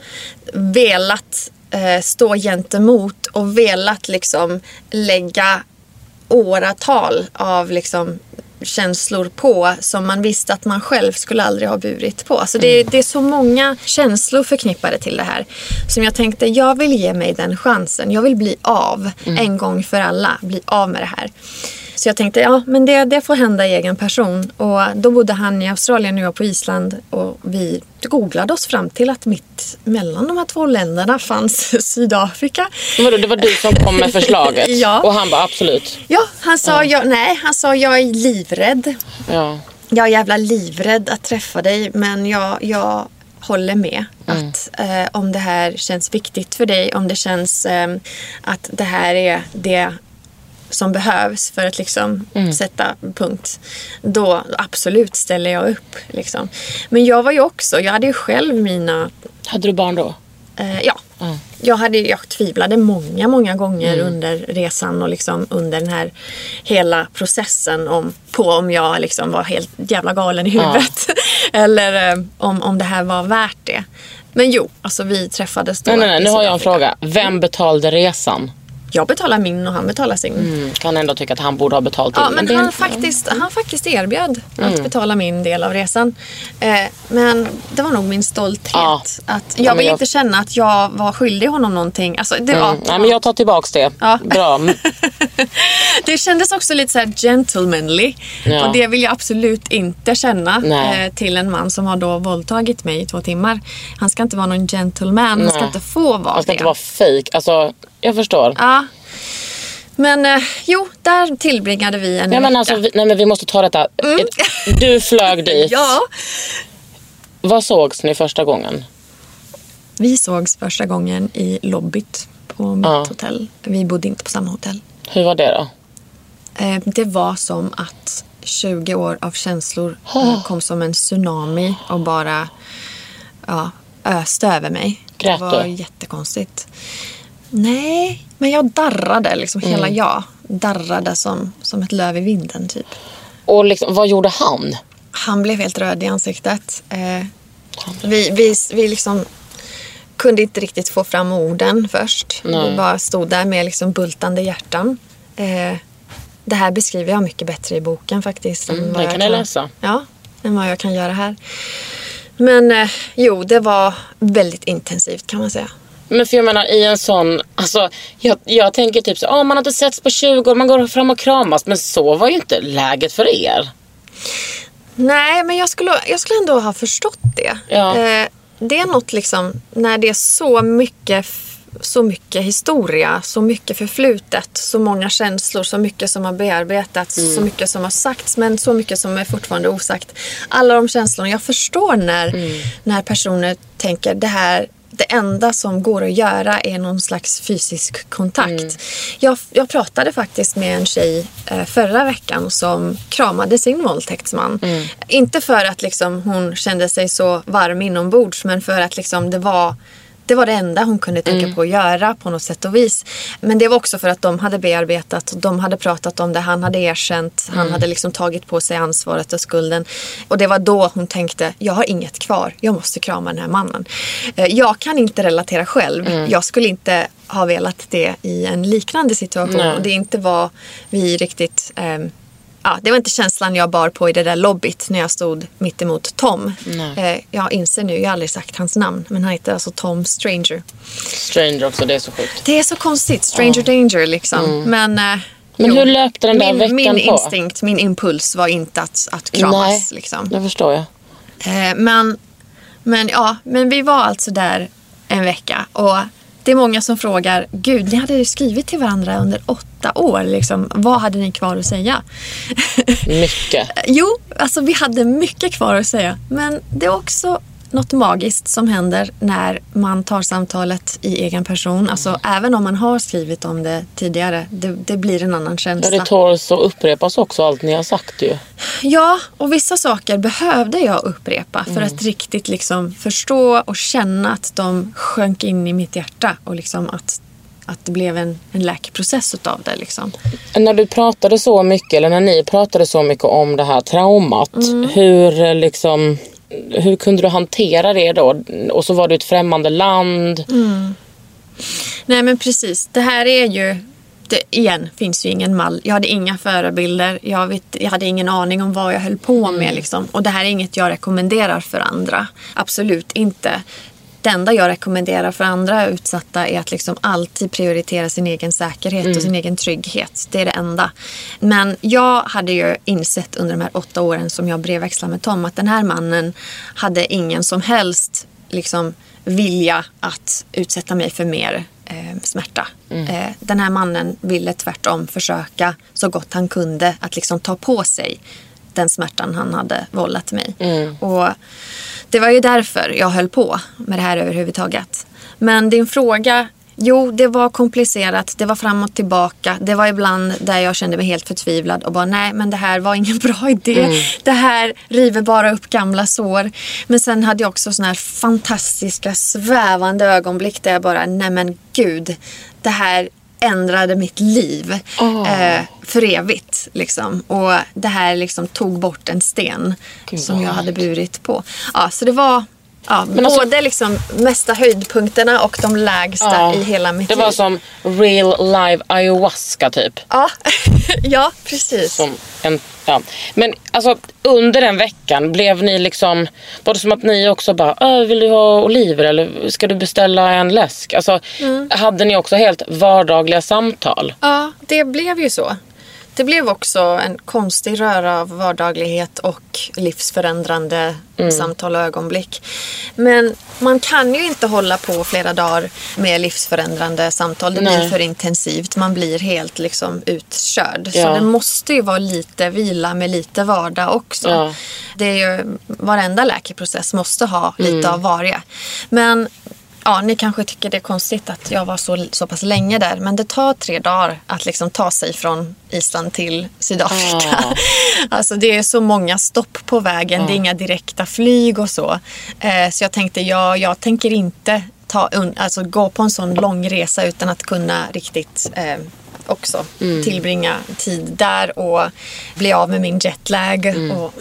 velat eh, stå gentemot och velat liksom lägga åratal av liksom känslor på som man visste att man själv skulle aldrig ha burit på. Alltså det, det är så många känslor förknippade till det här. Som jag tänkte, jag vill ge mig den chansen. Jag vill bli av en gång för alla. Bli av med det här. Så jag tänkte, ja men det, det får hända i egen person. Och då bodde han i Australien och jag på Island. Och vi googlade oss fram till att mitt mellan de här två länderna fanns Sydafrika. Vadå, det var du som kom med förslaget? Ja. Och han bara absolut. Ja, han sa, Jag, nej, han sa jag är livrädd. Ja. Jag är jävla livrädd att träffa dig men jag, jag håller med. Att eh, om det här känns viktigt för dig, om det känns eh, att det här är det som behövs för att liksom sätta punkt. Då absolut ställer jag upp. Liksom. Men jag var ju också, jag hade ju själv mina Hade du barn då? Eh, ja. Jag, hade, jag tvivlade många, många gånger Mm. under resan och liksom under den här hela processen om, på om jag liksom var helt jävla galen i huvudet. Eller eh, om, om det här var värt det. Men jo, alltså vi träffades då. Nej, nej, nej. Nu har jag en fråga. Vem betalade resan? Jag betalar min och han betalar sin. Mm, kan ändå tycka att han borde ha betalt Ja, in. men det han, faktiskt, han faktiskt erbjöd Mm. att betala min del av resan. Eh, men det var nog min stolthet. Ja. Att Ja, jag men vill jag- inte känna att jag var skyldig honom någonting. Alltså, det, var, Mm. Nej, men jag tar tillbaks det. Ja. Bra. Mm. det kändes också lite så här gentlemanly. Ja. Och det vill jag absolut inte känna Nej. eh, till en man som har då våldtagit mig i två timmar. Han ska inte vara någon gentleman. Han ska Nej. inte få vara Man ska det. inte vara fejk. Alltså, jag förstår. Ja. Men eh, jo, där tillbringade vi en Nej, men vecka. alltså, vi, nej, men vi måste ta detta. Ett- Du flög dit. Mm. Ja. Vad sågs ni första gången? Vi sågs första gången i lobbyt på mitt Ja. hotell. Vi bodde inte på samma hotell. Hur var det då? Eh, det var som att 20 år av känslor eh, kom som en tsunami och bara ja, öste över mig. Grät det var du? jättekonstigt. Nej, men jag darrade. Liksom, Hela jag darrade som, som ett löv i vinden typ. Och liksom, vad gjorde han? Han blev helt röd i ansiktet. Eh, vi, vi, vi liksom kunde inte riktigt få fram orden först. Nej. Vi bara stod där med liksom bultande hjärtan. Eh, det här beskriver jag mycket bättre i boken faktiskt. Mm, vad den kan jag läsa. Ja, än vad jag kan göra här. Men eh, jo, det var väldigt intensivt kan man säga. Men för jag menar i en sån, alltså jag, jag tänker typ så, ah, man har inte setts på 20 år, man går fram och kramas. Men så var ju inte läget för er. Nej, men jag skulle, jag skulle ändå ha förstått det. Ja. Eh, det är något liksom, när det är så mycket, så mycket historia, så mycket förflutet, så många känslor, så mycket som har bearbetats, Mm. så mycket som har sagts, men så mycket som är fortfarande osagt. Alla de känslorna, jag förstår när, Mm. när personer tänker det här det enda som går att göra är någon slags fysisk kontakt. Mm. Jag, jag pratade faktiskt med en tjej eh, förra veckan som kramade sin våldtäktsman. Mm. Inte för att liksom, hon kände sig så varm inombords men för att liksom, det var det var det enda hon kunde tänka Mm. på att göra på något sätt och vis. Men det var också för att de hade bearbetat, de hade pratat om det, han hade erkänt, han hade liksom tagit på sig ansvaret och skulden. Och det var då hon tänkte, jag har inget kvar, jag måste krama den här mannen. Eh, Jag kan inte relatera själv, jag skulle inte ha velat det i en liknande situation. Nej. Och det är inte vad vi riktigt ehm, Ja, det var inte känslan jag bar på i det där lobbyt när jag stod mitt emot Tom. Eh, jag inser nu, jag har aldrig sagt hans namn, men han heter alltså Tom Stranger. Stranger också, det är så sjukt. Det är så konstigt, Stranger Danger liksom. Men, eh, Mm. Men hur löpte den där min, veckan min på? instinkt, min impuls var inte att, att kramas. Nej, Liksom. det förstår jag. Eh, men, men ja, men vi var alltså där en vecka och det är många som frågar, gud, ni hade ju skrivit till varandra under åtta år, liksom. vad hade ni kvar att säga? Mycket. Jo, alltså vi hade mycket kvar att säga. Men det är också något magiskt som händer när man tar samtalet i egen person. Alltså även om man har skrivit om det tidigare, det, det blir en annan Ja, känsla. det tåls att upprepas också allt ni har sagt ju. Ja, och vissa saker behövde jag upprepa för att riktigt liksom förstå och känna att de sjönk in i mitt hjärta och liksom att, att det blev en, en läkeprocess utav det. Liksom. När du pratade så mycket, eller när ni pratade så mycket om det här traumat, Mm. hur eh, liksom hur kunde du hantera det då? Och så var du i ett främmande land. Mm. Nej men precis, det här är ju det, igen, finns ju ingen mall. Jag hade inga förebilder. Jag, vet, jag hade ingen aning om vad jag höll på med. Liksom. Och det här är inget jag rekommenderar för andra. Absolut inte. Det enda jag rekommenderar för andra utsatta är att liksom alltid prioritera sin egen säkerhet och sin egen trygghet. Det är det enda. Men jag hade ju insett under de här åtta åren som jag brevväxlade med Tom att den här mannen hade ingen som helst liksom, vilja att utsätta mig för mer eh, smärta. Eh, den här mannen ville tvärtom försöka så gott han kunde att liksom ta på sig den smärtan han hade vållat mig. Och det var ju därför jag höll på med det här överhuvudtaget. Men din fråga, jo det var komplicerat, det var fram och tillbaka. Det var ibland där jag kände mig helt förtvivlad och bara nej men det här var ingen bra idé. Det här river bara upp gamla sår. Men sen hade jag också såna här fantastiska svävande ögonblick där jag bara nej men gud, det här ändrade mitt liv eh, för evigt. Liksom. Och det här liksom tog bort en sten Gud, som jag hade burit på. Ja, så det var, Ja, Men alltså- både liksom mesta höjdpunkterna och de lägsta Ja, i hela mitt Det liv. var som real live ayahuasca typ. Ja, ja precis. Som en, ja. Men alltså under den veckan blev ni liksom, var det som att ni också bara, "Äh, vill du ha oliver eller ska du beställa en läsk? Alltså Mm. hade ni också helt vardagliga samtal? Ja, det blev ju så. Det blev också en konstig röra av vardaglighet och livsförändrande samtal och ögonblick. Men man kan ju inte hålla på flera dagar med livsförändrande samtal. Det Nej. blir för intensivt. Man blir helt liksom utkörd. Så Ja. det måste ju vara lite vila med lite vardag också. Ja. Det är ju, varenda läkeprocess måste ha lite av varje. Men ja, ni kanske tycker det är konstigt att jag var så, så pass länge där. Men det tar tre dagar att liksom ta sig från Island till Sydafrika. Ah. Alltså det är så många stopp på vägen. Det är inga direkta flyg och så. Eh, så jag tänkte, ja, jag tänker inte ta, alltså, gå på en sån lång resa utan att kunna riktigt eh, också tillbringa tid där och bli av med min jetlag och,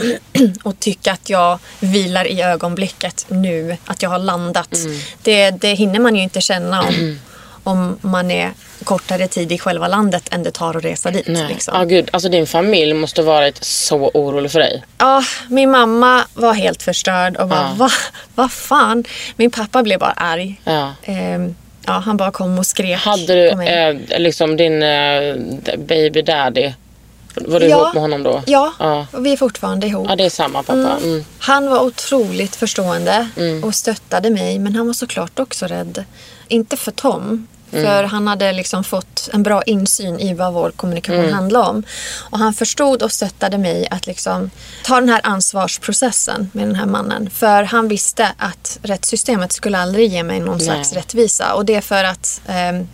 och tycka att jag vilar i ögonblicket nu, att jag har landat. Det, det hinner man ju inte känna om, om man är kortare tid i själva landet än det tar att resa dit. Nej. Liksom. Ja, gud, alltså din familj måste varit så orolig för dig. Ja, min mamma var helt förstörd och bara, va? Vad fan? Min pappa blev bara arg. Ja. Ehm, ja, han bara kom och skrek Hade du på mig. eh, liksom din eh, baby daddy, var du Ja. ihop med honom då? Ja, ja. vi är fortfarande ihop. Ja, det är samma pappa. Mm. Han var otroligt förstående och stöttade mig men han var såklart också rädd. Inte för Tom. För han hade liksom fått en bra insyn i vad vår kommunikation handlade om. Och han förstod och stöttade mig att liksom ta den här ansvarsprocessen med den här mannen. För han visste att rättssystemet skulle aldrig ge mig någon slags rättvisa. Och det är för att ehm,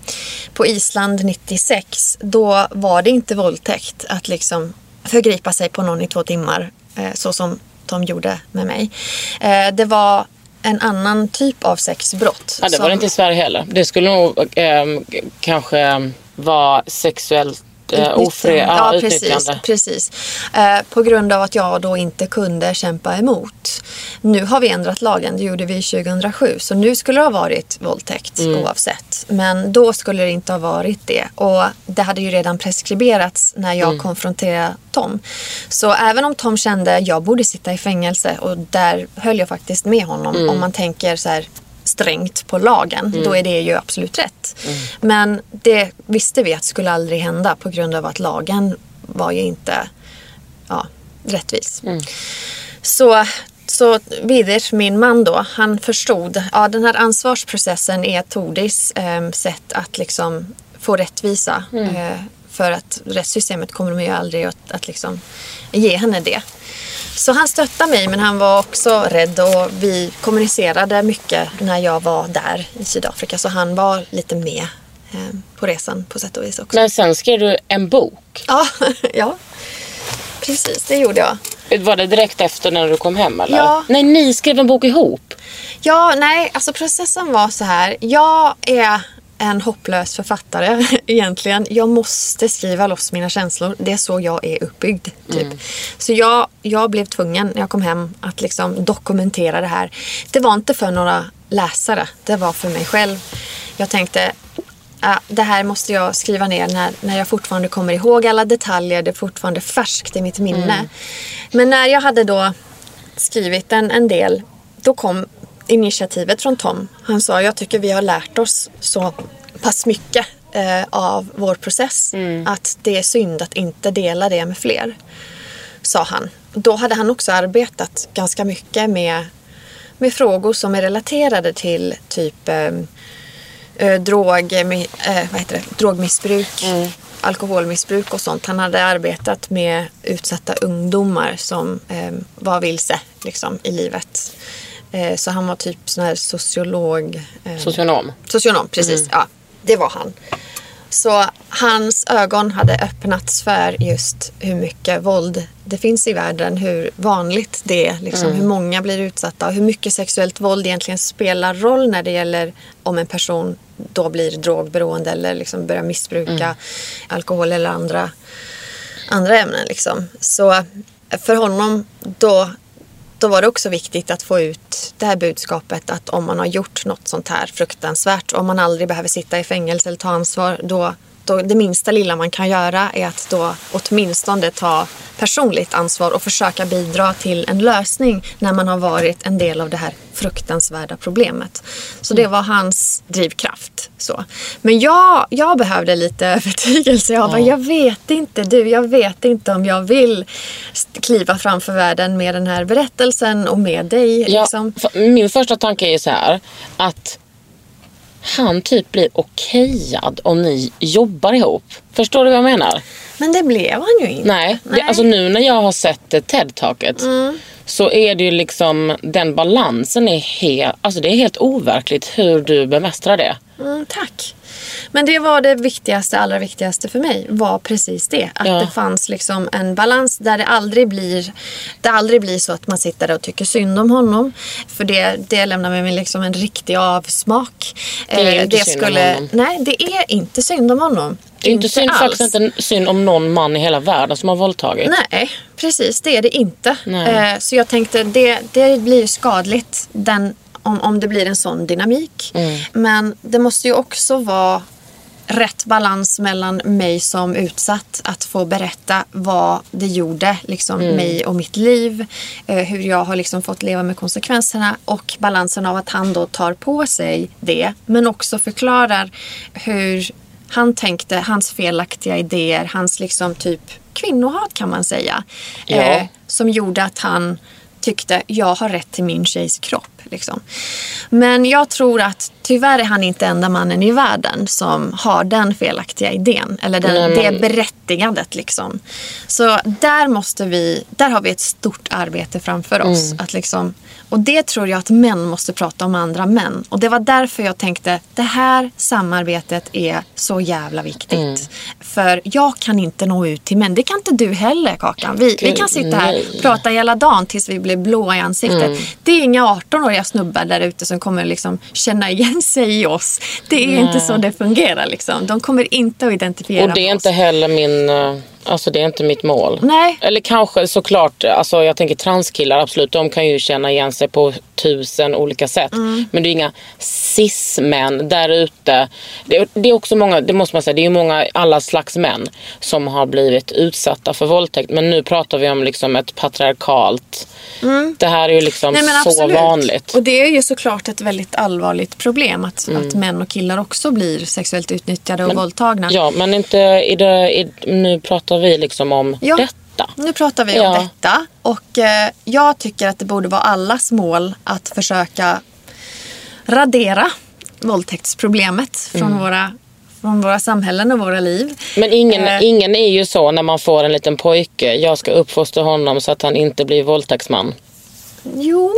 på Island 96 då var det inte våldtäkt att liksom förgripa sig på någon i två timmar eh, så som de gjorde med mig. Eh, det var en annan typ av sexbrott. Ja, det var som- det inte i Sverige heller. Det skulle nog ehm, kanske vara sexuellt uh, ofri, ja, ja, utnyttjande. precis. precis. Eh, på grund av att jag då inte kunde kämpa emot. Nu har vi ändrat lagen, det gjorde vi 2007. Så nu skulle det ha varit våldtäkt Mm. oavsett. Men då skulle det inte ha varit det. Och det hade ju redan preskriberats när jag Mm. konfronterade Tom. Så även om Tom kände att jag borde sitta i fängelse och där höll jag faktiskt med honom. Mm. Om man tänker så här strängt på lagen, då är det ju absolut rätt. Men det visste vi att skulle aldrig hända på grund av att lagen var ju inte ja, rättvis. Så, så Viders, min man då, han förstod ja, den här ansvarsprocessen är Tordis eh, sätt att liksom få rättvisa. Eh, för att rättssystemet kommer de ju aldrig att, att liksom ge henne det. Så han stöttade mig men han var också rädd och vi kommunicerade mycket när jag var där i Sydafrika. Så han var lite med eh, på resan på sätt och vis också. Men sen skrev du en bok. Ja, ja, precis det gjorde jag. Var det direkt efter när du kom hem eller? Ja. Nej, ni skrev en bok ihop. Ja, nej, alltså processen var så här. Jag är en hopplös författare egentligen. Jag måste skriva loss mina känslor. Det är så jag är uppbyggd. Typ. Så jag, jag blev tvungen när jag kom hem att liksom dokumentera det här. Det var inte för några läsare. Det var för mig själv. Jag tänkte Ja, det här måste jag skriva ner när, när jag fortfarande kommer ihåg alla detaljer. Det är fortfarande färskt i mitt minne. Men när jag hade då skrivit en, en del, då kom initiativet från Tom. Han sa, jag tycker vi har lärt oss så pass mycket eh, av vår process att det är synd att inte dela det med fler. Sa han. Då hade han också arbetat ganska mycket med, med frågor som är relaterade till typ eh, eh, drog, eh, vad heter det? drogmissbruk, alkoholmissbruk och sånt. Han hade arbetat med utsatta ungdomar som eh, var vilse liksom, i livet. Eh, så han var typ sån här sociolog. Eh, Socionom. Socionom, precis. Ja, det var han. Så hans ögon hade öppnats för just hur mycket våld det finns i världen. Hur vanligt det är. Liksom, Hur många blir utsatta och hur mycket sexuellt våld egentligen spelar roll när det gäller om en person då blir drogberoende eller liksom börjar missbruka alkohol eller andra, andra ämnen. Liksom. Så för honom då då var det också viktigt att få ut det här budskapet att om man har gjort något sånt här fruktansvärt, om man aldrig behöver sitta i fängelse eller ta ansvar, då, då det minsta lilla man kan göra är att då åtminstone ta personligt ansvar och försöka bidra till en lösning när man har varit en del av det här fruktansvärda problemet. Så det var hans drivkraft. Så. Men jag, jag behövde lite övertygelse. Jag bara, jag vet inte du, jag vet inte om jag vill kliva framför världen med den här berättelsen och med dig. Ja, Liksom. min första tanke är så här att han typ blir okejad om ni jobbar ihop. Förstår du vad jag menar? Men det blev han ju inte. Nej, Det, alltså nu när jag har sett TED-taket Mm. så är det ju liksom den balansen är helt, alltså det är helt overkligt hur du bemästrar det. Mm, tack. Men det var det viktigaste, allra viktigaste för mig. Var precis det. Att Ja. det fanns liksom en balans där det aldrig blir det aldrig blir så att man sitter där och tycker synd om honom. För det, det lämnar mig liksom en riktig avsmak. Det är Eh, inte synd om honom. Nej, det är inte synd om honom. Det är inte synd, alls. faktiskt inte synd om någon man i hela världen som har våldtagit. Nej, precis. Det är det inte. Nej. Eh, så jag tänkte det, det blir skadligt den, om, om det blir en sån dynamik. Mm. Men det måste ju också vara rätt balans mellan mig som utsatt att få berätta vad det gjorde, liksom Mm. mig och mitt liv. Eh, hur jag har liksom fått leva med konsekvenserna och balansen av att han då tar på sig det. Men också förklarar hur han tänkte, hans felaktiga idéer, hans liksom typ kvinnohat kan man säga. Ja. Eh, som gjorde att han tyckte jag har rätt till min tjejs kropp. Liksom. Men jag tror att tyvärr är han inte enda mannen i världen som har den felaktiga idén. Eller den, det berättigandet. Liksom. Så där måste vi, där har vi ett stort arbete framför oss. Mm. Att liksom, och det tror jag att män måste prata om andra män. Och det var därför jag tänkte det här samarbetet är så jävla viktigt. Mm. För jag kan inte nå ut till män. Det kan inte du heller Kakan. Vi, vi kan sitta här och prata hela dagen tills vi blir blåa i ansiktet. Mm. Det är inga 18-åriga snubbar där ute som kommer liksom känna igen sig i oss. Det är inte så det fungerar. Liksom. De kommer inte att identifiera Och det är inte oss. heller min, eh, alltså det är inte mitt mål. Nej. Eller kanske såklart, alltså jag tänker transkillar absolut, de kan ju känna igen sig på tusen olika sätt. Mm. Men det är inga cis-män där ute. Det, det är också många, det måste man säga, det är många alla slags män som har blivit utsatta för våldtäkt. Men nu pratar vi om liksom ett patriarkalt, det här är ju liksom Mm. Nej, men så absolut. vanligt. Och det är ju såklart ett väldigt allvarligt problem att, Mm. att män och killar också blir sexuellt utnyttjade och våldtagna. Ja, men inte i det, i, nu pratar vi liksom om Ja. detta. Nu pratar vi Ja. om detta och eh, jag tycker att det borde vara allas mål att försöka radera våldtäktsproblemet från, Mm. våra, från våra samhällen och våra liv. Men ingen, Eh. ingen är ju så när man får en liten pojke. Jag ska uppfostra honom så att han inte blir våldtäktsman. Jo,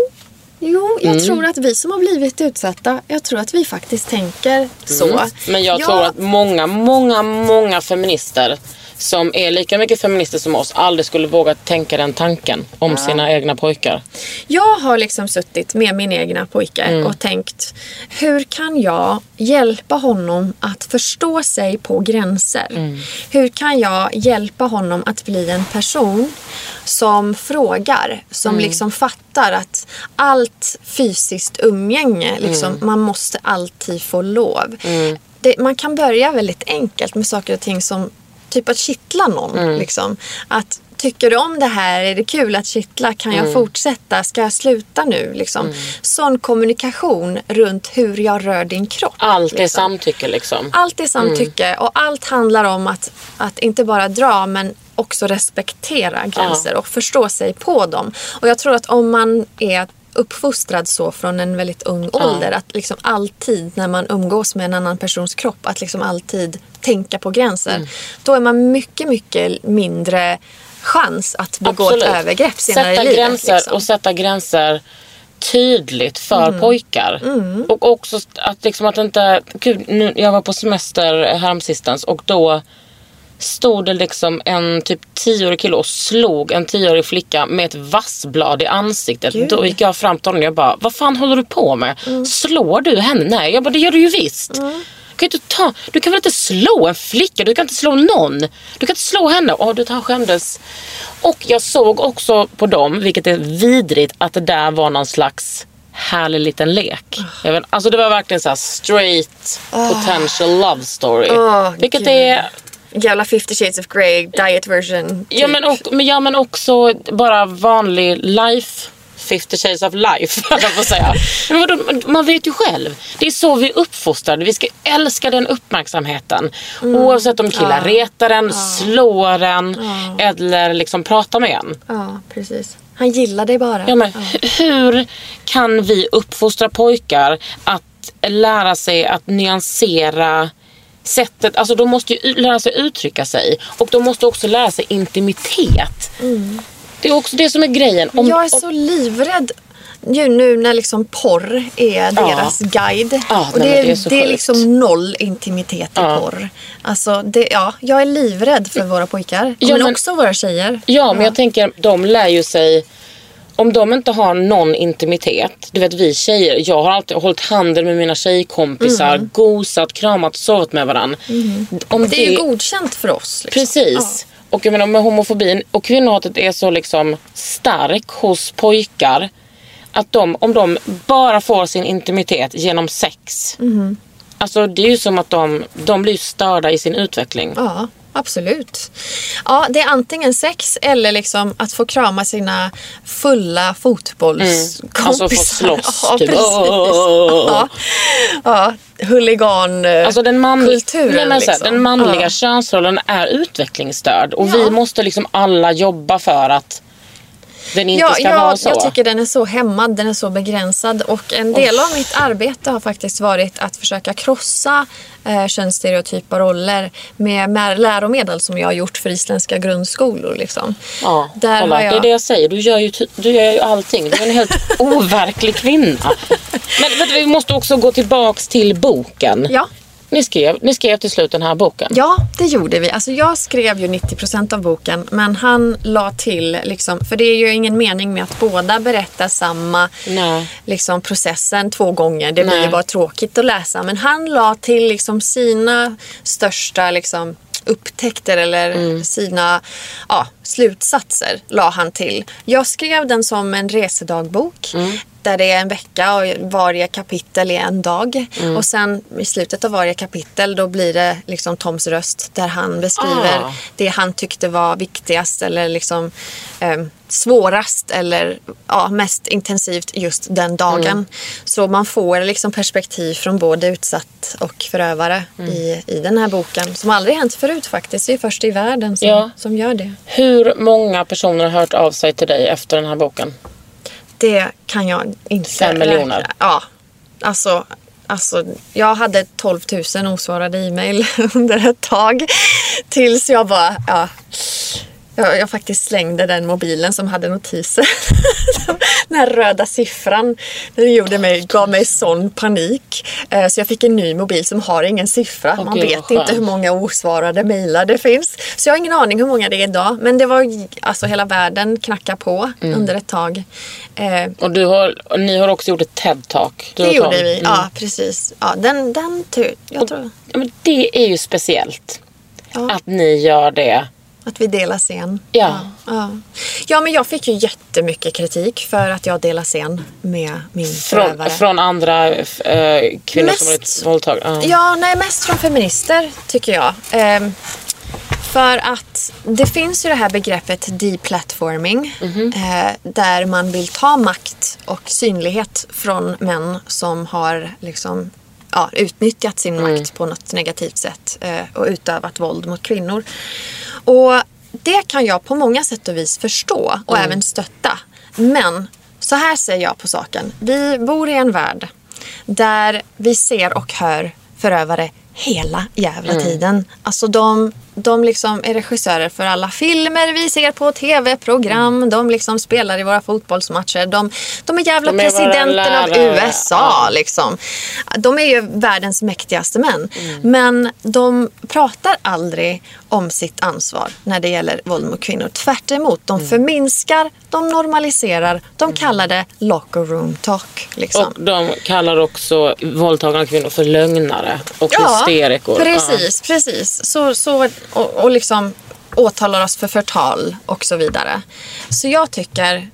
jo jag Mm. tror att vi som har blivit utsatta, jag tror att vi faktiskt tänker så. Mm. Men jag Ja, tror att många, många, många feminister som är lika mycket feminister som oss aldrig skulle våga tänka den tanken om sina egna pojkar. Jag har liksom suttit med min egna pojke Mm. och tänkt hur kan jag hjälpa honom att förstå sig på gränser? Mm. Hur kan jag hjälpa honom att bli en person som frågar, som Mm. liksom fattar att allt fysiskt umgänge, liksom, Mm. man måste alltid få lov. Det, man kan börja väldigt enkelt med saker och ting som typ att kittla någon. Mm. Liksom. Att Tycker du om det här? Är det kul att kittla? Kan Mm. jag fortsätta? Ska jag sluta nu? Liksom. Sån kommunikation runt hur jag rör din kropp. Allt är liksom. samtycke liksom. Allt är samtycke och allt handlar om att, att inte bara dra men också respektera gränser och förstå sig på dem. Och jag tror att om man är uppfostrad så från en väldigt ung ålder att liksom alltid när man umgås med en annan persons kropp att liksom alltid tänka på gränser. Då är man mycket, mycket mindre chans att begå Absolut. ett övergrepp senare sätta i livet. gränser liksom. och sätta gränser tydligt för Mm. pojkar. Och också att, liksom att inte... Gud, nu, jag var på semester häromsistens och då stod det liksom en typ tioårig kille och slog en tioårig flicka med ett vassblad i ansiktet. Gud. Då gick jag fram till honom och jag bara, vad fan håller du på med? Slår du henne? Nej, jag bara, det gör du ju visst. Kan ju inte ta, du kan väl inte slå en flicka? Du kan inte slå någon. Du kan inte slå henne. Och du han skämdes. Och jag såg också på dem, vilket är vidrigt, att det där var någon slags härlig liten lek. Jag vet, alltså det var verkligen så straight potential love story. Åh, vilket Gud. är Jävla 50 shades of Grey, diet version. Ja typ. men, och, men, ja men också bara vanlig life. 50 shades of life, att säga. Men man vet ju själv. Det är så vi är uppfostrade. Vi ska älska den uppmärksamheten. Mm. Oavsett om killar retar en, slår en eller liksom pratar med en. Ja, precis. Han gillar dig bara. Ja, men, hu- Hur kan vi uppfostra pojkar att lära sig att nyansera sättet, alltså de måste ju lära sig uttrycka sig och de måste också lära sig intimitet. Det är också det som är grejen. Om, jag är så livrädd ju nu när liksom porr är deras guide. Ja, och det, det är det är liksom noll intimitet i porr. Alltså, det, ja, jag är livrädd för våra pojkar. Ja, men, men- också våra tjejer. Ja, men jag tänker de lär ju sig om de inte har någon intimitet, du vet vi tjejer, jag har alltid hållit handen med mina tjejkompisar, gosat, kramat, sovit med varandra. Om Det är ju godkänt för oss. Liksom. Precis. Och jag menar med homofobin och kvinnohatet är så liksom stark hos pojkar. Att de, om de bara får sin intimitet genom sex. Alltså det är ju som att de, de blir störda i sin utveckling. Ja, absolut. Ja, det är antingen sex eller liksom att få krama sina fulla fotbollskompisar. Alltså få slåss, Ja, typ. precis. Ja, ja huligan eh, Alltså den, man, kulturen. Nej, liksom. den manliga Ja. könsrollen är utvecklingsstörd. Och Ja. vi måste liksom alla jobba för att den inte Ja, ska vara jag, så. jag tycker den är så hämmad, den är så begränsad. Och en del av mitt arbete har faktiskt varit att försöka krossa eh, könsstereotypa roller med, med läromedel som jag har gjort för isländska grundskolor. Liksom. Ja, Där kolla, har det är jag... det jag säger. Du gör ju, du gör ju allting. Du är en helt overklig kvinna. Men vi måste också gå tillbaks till boken. Ja. Ni, skrev, ni skrev till slut den här boken. Ja, det gjorde vi. Alltså jag skrev ju 90% av boken men han la till, liksom, för det är ju ingen mening med att båda berättar samma Nej. liksom, processen två gånger. Det blir Nej. ju bara tråkigt att läsa. Men han la till liksom, sina största liksom, upptäckter eller Mm. sina ja, slutsatser la han till. Jag skrev den som en resedagbok. Mm. Där det är en vecka och varje kapitel är en dag. Mm. Och sen i slutet av varje kapitel då blir det liksom Toms röst där han beskriver Ah. det han tyckte var viktigast eller liksom eh, svårast eller ja, mest intensivt just den dagen. Mm. Så man får liksom perspektiv från både utsatt och förövare Mm. i, i den här boken. Som aldrig hänt förut faktiskt. Det är först i världen som, Ja. som gör det. Hur många personer har hört av sig till dig efter den här boken? Det kan jag inte Fem miljoner. räkna. Ja, alltså, alltså jag hade 12 000 osvarade e-mail under ett tag. Tills jag bara, ja. Jag, jag faktiskt slängde den mobilen som hade notiser. den här röda siffran. Den gjorde mig, gav mig sån panik. Eh, Så jag fick en ny mobil som har ingen siffra. Man vet inte hur många osvarade mejlar det finns. Så jag har ingen aning hur många det är idag. Men det var alltså hela världen knackade på Mm. under ett tag. Eh, Och, du har, ni har också gjort ett TED-talk. det gjorde vi. Mm. Ja, precis. Ja, den, den tur. Jag tror Ja, men det är ju speciellt. Ja. Att ni gör det. Att vi delar scen. Ja. Ja. ja, men jag fick ju jättemycket kritik för att jag delar scen med min Från, förövare. från andra eh, kvinnor som Mest- blivit våldtagna. Ja. Ja, nej, mest från feminister tycker jag. Ehm, för att det finns ju det här begreppet deplatforming. Mhm. Eh, där man vill ta makt och synlighet från män som har liksom, ja, utnyttjat sin Mm. makt på något negativt sätt eh, och utövat våld mot kvinnor. Och det kan jag på många sätt och vis förstå och Mm. även stötta. Men så här ser jag på saken. Vi bor i en värld där vi ser och hör förövare hela jävla Mm. tiden. Alltså de de liksom är regissörer för alla filmer vi ser på tv-program. Mm. De liksom spelar i våra fotbollsmatcher. De, de är jävla De är presidenten av. USA. Ja. Liksom. De är ju världens mäktigaste män. Mm. Men de pratar aldrig om sitt ansvar när det gäller våld mot kvinnor. Tvärt emot, de Mm. förminskar, de normaliserar, de kallar det locker room talk. Liksom. Och de kallar också våldtagna kvinnor för lögnare och hysterikor. precis, precis. Så, så, och, och liksom åtalar oss för förtal och så vidare. Så jag tycker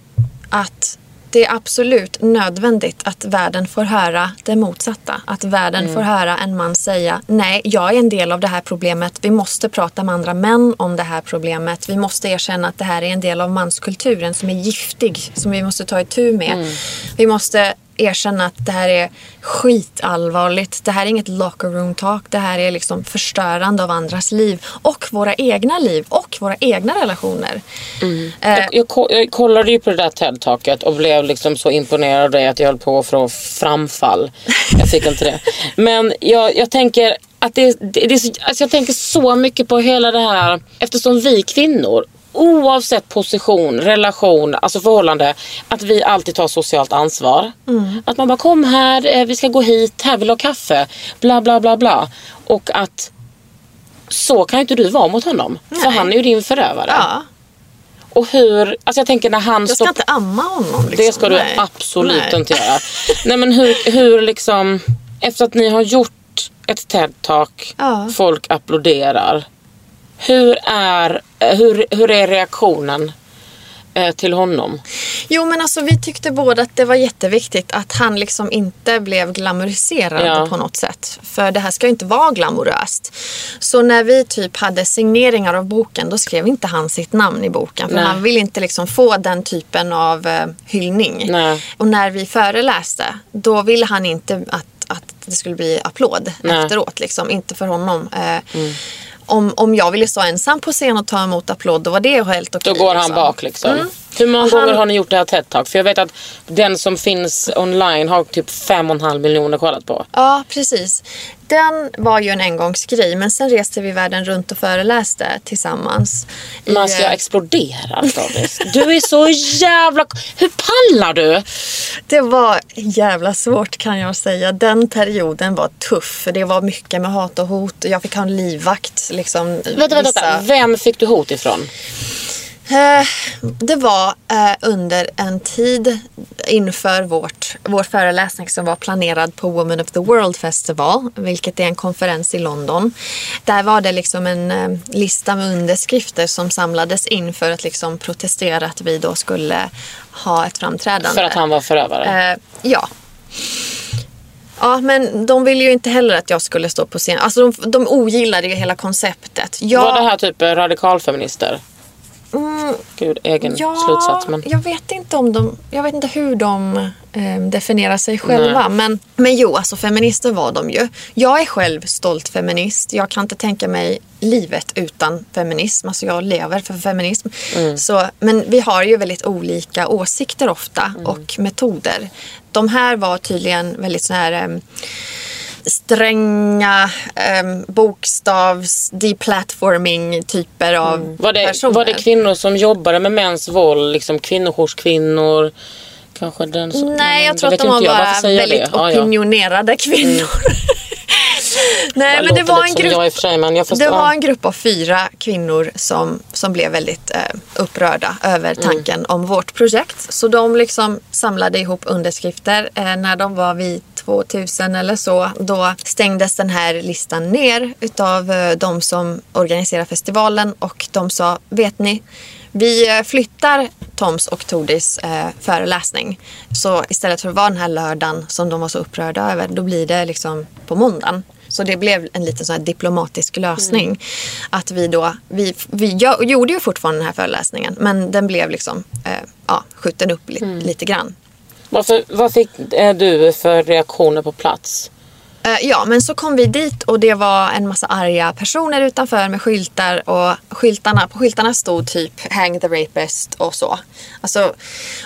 att det är absolut nödvändigt att världen får höra det motsatta. Att världen Mm. får höra en man säga nej, jag är en del av det här problemet. Vi måste prata med andra män om det här problemet. Vi måste erkänna att det här är en del av manskulturen som är giftig, som vi måste ta itu med. Mm. Vi måste erkänna att det här är skitallvarligt. Det här är inget locker room talk. Det här är liksom förstörande av andras liv och våra egna liv och våra egna relationer. Eh, Jag, jag, jag kollade ju på det där TED-taket och blev liksom så imponerad av dig att jag höll på att få framfall. Jag fick inte det. Men jag, jag tänker att det, det, det är så, alltså jag tänker så mycket på hela det här eftersom vi kvinnor Oavsett position, relation, alltså förhållande. Att vi alltid tar socialt ansvar. Att man bara kom här, eh, vi ska gå hit, här vill du ha kaffe. Bla bla bla bla. Och att så kan ju inte du vara mot honom. För han är ju din förövare. ja, Och hur, alltså jag tänker när han jag ska inte amma honom. Liksom. Det ska du Nej. absolut Nej. inte göra. Nej men hur, hur liksom, efter att ni har gjort ett TED-talk, Ja. folk applåderar. Hur är, hur, hur är reaktionen eh, till honom? Jo men alltså vi tyckte båda att det var jätteviktigt att han liksom inte blev glamoriserad Ja. på något sätt. För det här ska ju inte vara glamoröst. Så när vi typ hade signeringar av boken då skrev inte han sitt namn i boken. För Nej. han ville inte liksom få den typen av eh, hyllning. Nej. Och när vi föreläste då ville han inte att, att det skulle bli applåd Nej. Mm. efteråt. Liksom. Inte för honom. Eh, om, om jag ville stå ensam på scen och ta emot applåd då var det helt okej. Då går han liksom. bak liksom. Hur många Och gånger han- har ni gjort det här TED-talk? För jag vet att den som finns online har typ fem och en halv miljoner kollat på. Ja, precis. Den var ju en engångsgrej, men sen reste vi världen runt och föreläste tillsammans. i, Man ska eh, explodera Doris. Du är så jävla... Hur pallar du? Det var jävla svårt kan jag säga. Den perioden var tuff. för Det var mycket med hat och hot. Jag fick ha en livvakt. Liksom, vänta, vissa- vänta. Vem fick du hot ifrån? Eh, Det var eh, under en tid inför vårt, vår föreläsning som var planerad på Women of the World Festival, vilket är en konferens i London. Där var det liksom en eh, lista med underskrifter som samlades in för att liksom protestera att vi då skulle ha ett framträdande. För att han var förövare? Ja. Ja, men de ville ju inte heller att jag skulle stå på scen. Alltså de, de ogillade ju hela konceptet. Jag, Var det här typ radikalfeminister? Mm, Gud, egen Ja, slutsats. Men... jag vet inte om de, jag vet inte hur de eh, definierar sig själva. Men, men jo, alltså feminister var de ju. Jag är själv stolt feminist. Jag kan inte tänka mig livet utan feminism. Alltså jag lever för feminism. Mm. Så, men vi har ju väldigt olika åsikter ofta Mm. och metoder. De här var tydligen väldigt så här eh, stränga um, bokstavs deplatforming typer av Mm. Var det, personer. var det kvinnor som jobbade med mäns våld? Liksom kvinnojourstkvinnor? Kanske den som... Nej, jag tror att de var bara väldigt det? Opinionerade kvinnor. Nej, Jag men det var, en grupp, sig, men det var en grupp av fyra kvinnor som, som blev väldigt eh, upprörda över Mm. tanken om vårt projekt. Så de liksom samlade ihop underskrifter. Eh, när de var vid 2000 eller så, då stängdes den här listan ner utav eh, de som organiserar festivalen och de sa, vet ni, vi eh, flyttar Toms och Tordis eh, föreläsning. Så istället för att vara den här lördagen som de var så upprörda över, då blir det liksom på måndagen. Så det blev en liten sån här diplomatisk lösning. Att vi då, vi, vi gjorde ju fortfarande den här föreläsningen men den blev liksom eh, ja, skjuten upp li- lite grann. Varför, vad fick eh, du för reaktioner på plats? Eh, ja, men så kom vi dit och det var en massa arga personer utanför med skyltar och skyltarna, på skyltarna stod typ Hang the rapist och så. Alltså,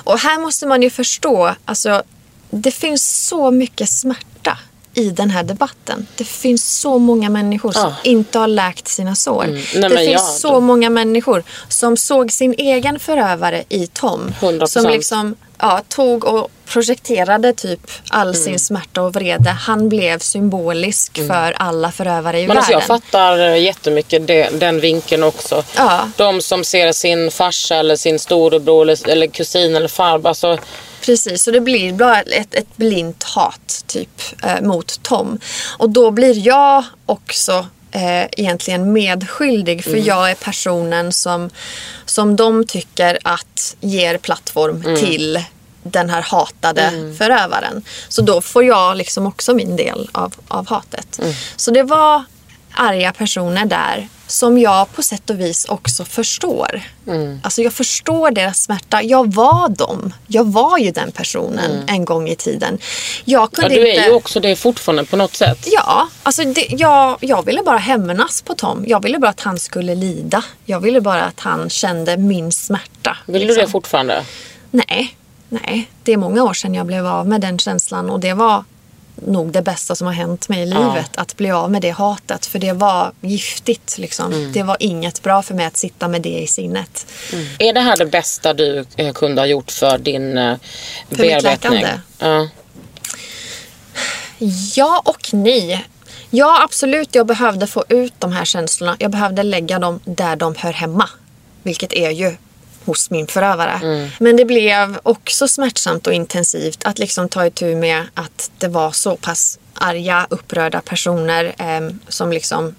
och här måste man ju förstå, alltså det finns så mycket smärta i den här debatten. Det finns så många människor som Ja. inte har läkt sina sår. Nej, det finns ja, så det- många människor som såg sin egen förövare i Tom. 100%. Som liksom ja, tog och projekterade typ all Mm. sin smärta och vrede. Han blev symbolisk för alla förövare i Men alltså världen. jag fattar eh, jättemycket det, den vinkeln också. Ja. De som ser sin farsa eller sin storebror eller, eller kusin eller farbror. Alltså, Precis, så det blir bara ett, ett blint hat typ eh, mot Tom. Och då blir jag också eh, egentligen medskyldig för jag är personen som, som de tycker att ger plattform till den här hatade förövaren. Så då får jag liksom också min del av, av hatet. Så det var arga personer där som jag på sätt och vis också förstår. Alltså jag förstår deras smärta. Jag var dem. Jag var ju den personen en gång i tiden. Jag ja, kunde du inte... är ju också det fortfarande på något sätt. Ja, alltså det, jag, jag ville bara hämnas på Tom. Jag ville bara att han skulle lida. Jag ville bara att han kände min smärta. Vill du liksom. det fortfarande? Nej, nej. Det är många år sedan jag blev av med den känslan och det var nog det bästa som har hänt mig i livet. Att bli av med det hatet. För det var giftigt. Liksom. Mm. Det var inget bra för mig att sitta med det i sinnet. Är det här det bästa du eh, kunde ha gjort för din eh, mitt bearbetning? läkande? Ja. Ja och nej. Ja, absolut. Jag behövde få ut de här känslorna. Jag behövde lägga dem där de hör hemma. Vilket är ju hos min förövare. Men det blev också smärtsamt och intensivt att liksom ta itu med att det var så pass arga, upprörda personer eh, som liksom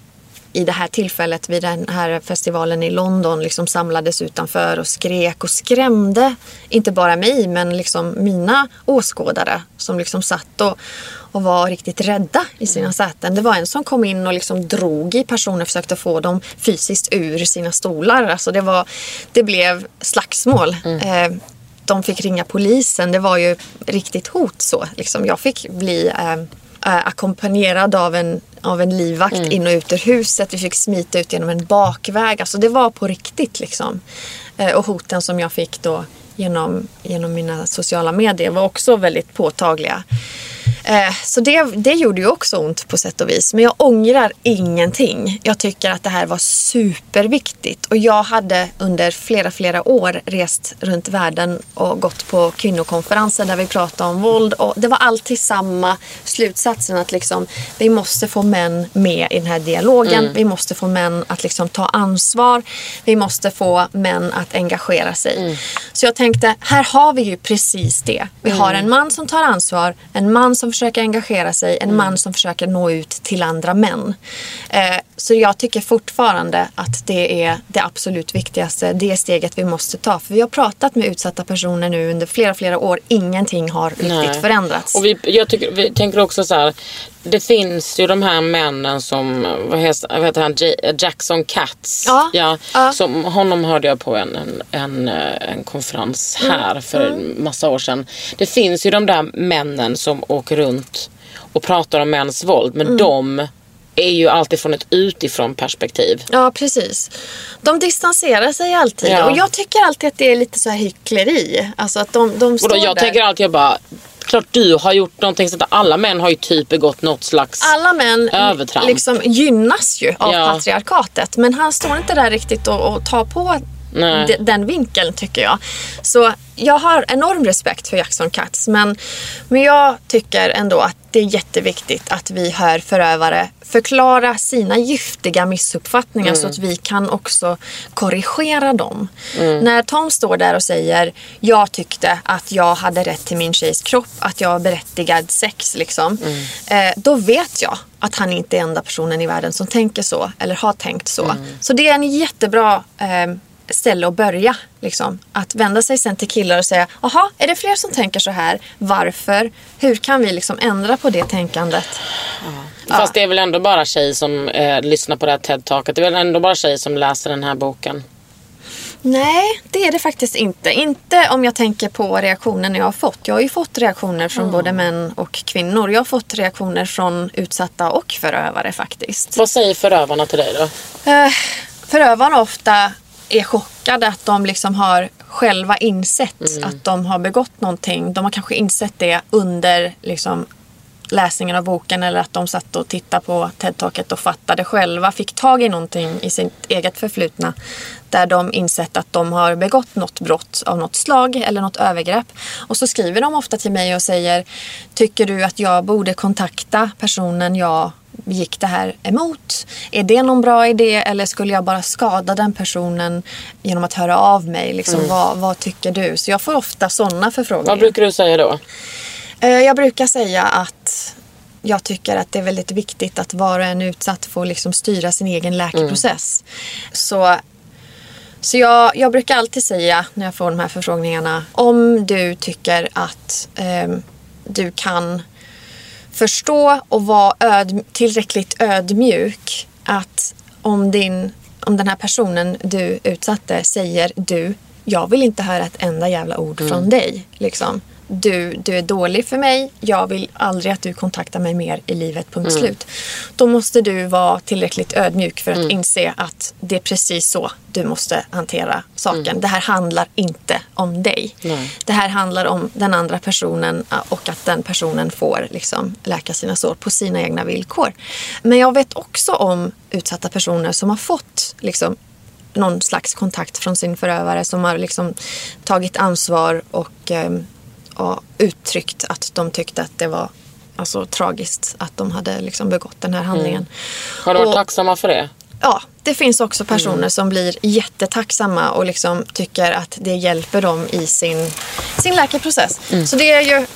i det här tillfället vid den här festivalen i London liksom samlades utanför och skrek och skrämde. Inte bara mig men liksom mina åskådare som liksom satt och, och var riktigt rädda i sina säten. Det var en som kom in och liksom drog i personer och försökte få dem fysiskt ur sina stolar. Alltså det, var, det blev slagsmål. Eh, de fick ringa polisen. Det var ju riktigt hot så. Liksom jag fick bli eh, eh, ackompanjerad av en, av en livvakt in och ut ur huset. Vi fick smita ut genom en bakväg. Alltså det var på riktigt liksom. Eh, och hoten som jag fick då genom, genom mina sociala medier var också väldigt påtagliga. Eh, så det, det gjorde ju också ont på sätt och vis. Men jag ångrar ingenting. Jag tycker att det här var superviktigt. Och jag hade under flera, flera år rest runt världen och gått på kvinnokonferenser där vi pratade om våld. Och det var alltid samma slutsatsen att liksom, vi måste få män med i den här dialogen. Vi måste få män att liksom ta ansvar. Vi måste få män att engagera sig. Så jag tänkte, här har vi ju precis det. Vi har en man som tar ansvar, en man som försöker engagera sig, en man som försöker nå ut till andra män. Eh, så jag tycker fortfarande att det är det absolut viktigaste, det steget vi måste ta. För vi har pratat med utsatta personer nu under flera, flera år. Ingenting har riktigt Nej. förändrats. Och vi, jag tycker, vi tänker också så här. Det finns ju de här männen som, vad heter, han, Jackson Katz. Ja, ja. Som, honom hörde jag på en, en, en, eh, en konferens Mm, här för en massa år sedan. Det finns ju de där männen som åker runt och pratar om mäns våld. Men Mm. de är ju alltid från ett utifrån perspektiv. Ja, precis. De distanserar sig alltid. Ja. Och jag tycker alltid att det är lite så här hyckleri. Alltså att de, de Och står då, jag där. tänker alltid, jag bara, klart du har gjort någonting sånt. Alla män har ju typ begått något slags... Alla män Övertramp. liksom gynnas ju av Ja. patriarkatet. Men han står inte där riktigt och, och tar på Nej. den vinkeln tycker jag. Så jag har enorm respekt för Jackson Katz. Men, men jag tycker ändå att det är jätteviktigt att vi hör förövare förklara sina giftiga missuppfattningar så att vi kan också korrigera dem. När Tom står där och säger jag tyckte att jag hade rätt till min tjejs kropp, att jag var berättigad sex liksom. Eh, då vet jag att han inte är enda personen i världen som tänker så eller har tänkt så. Så det är en jättebra eh, ställe att börja. Liksom. Att vända sig sen till killar och säga, jaha, är det fler som tänker så här? Varför? Hur kan vi liksom ändra på det tänkandet? Fast det är väl ändå bara tjej som eh, lyssnar på det här TED-taket. Det är väl ändå bara tjej som läser den här boken. Nej, det är det faktiskt inte. Inte om jag tänker på reaktionerna jag har fått. Jag har ju fått reaktioner från både män och kvinnor. Jag har fått reaktioner från utsatta och förövare faktiskt. Vad säger förövarna till dig då? Eh, förövarna ofta är chockade att de liksom har själva insett att de har begått någonting. De har kanske insett det under liksom läsningen av boken eller att de satt och tittade på TED-talket och fattade själva, fick tag i någonting i sitt eget förflutna där de insett att de har begått något brott av något slag eller något övergrepp. Och så skriver de ofta till mig och säger Tycker du att jag borde kontakta personen jag gick det här emot? Är det någon bra idé eller skulle jag bara skada den personen genom att höra av mig? Liksom, vad, vad tycker du? Så jag får ofta sådana förfrågningar. Vad brukar du säga då? Eh, Jag brukar säga att jag tycker att det är väldigt viktigt att var och en utsatt får liksom styra sin egen läkeprocess. Så, så jag, jag brukar alltid säga när jag får de här förfrågningarna. Om du tycker att ehm, du kan förstå och vara öd, tillräckligt ödmjuk att om, din, om den här personen du utsatte säger du, jag vill inte höra ett enda jävla ord från dig. Liksom. Du, du är dålig för mig, jag vill aldrig att du kontaktar mig mer i livet, punkt slut. Då måste du vara tillräckligt ödmjuk för att inse att det är precis så du måste hantera saken. Det här handlar inte om dig. Det här handlar om den andra personen och att den personen får liksom, läka sina sår på sina egna villkor. Men jag vet också om utsatta personer som har fått liksom, någon slags kontakt från sin förövare som har liksom tagit ansvar och, ehm, och uttryckt att de tyckte att det var alltså, tragiskt att de hade liksom begått den här handlingen. Har du varit Och- tacksamma för det? Ja, det finns också personer som blir jättetacksamma och liksom tycker att det hjälper dem i sin, sin läkeprocess. Så det är ju,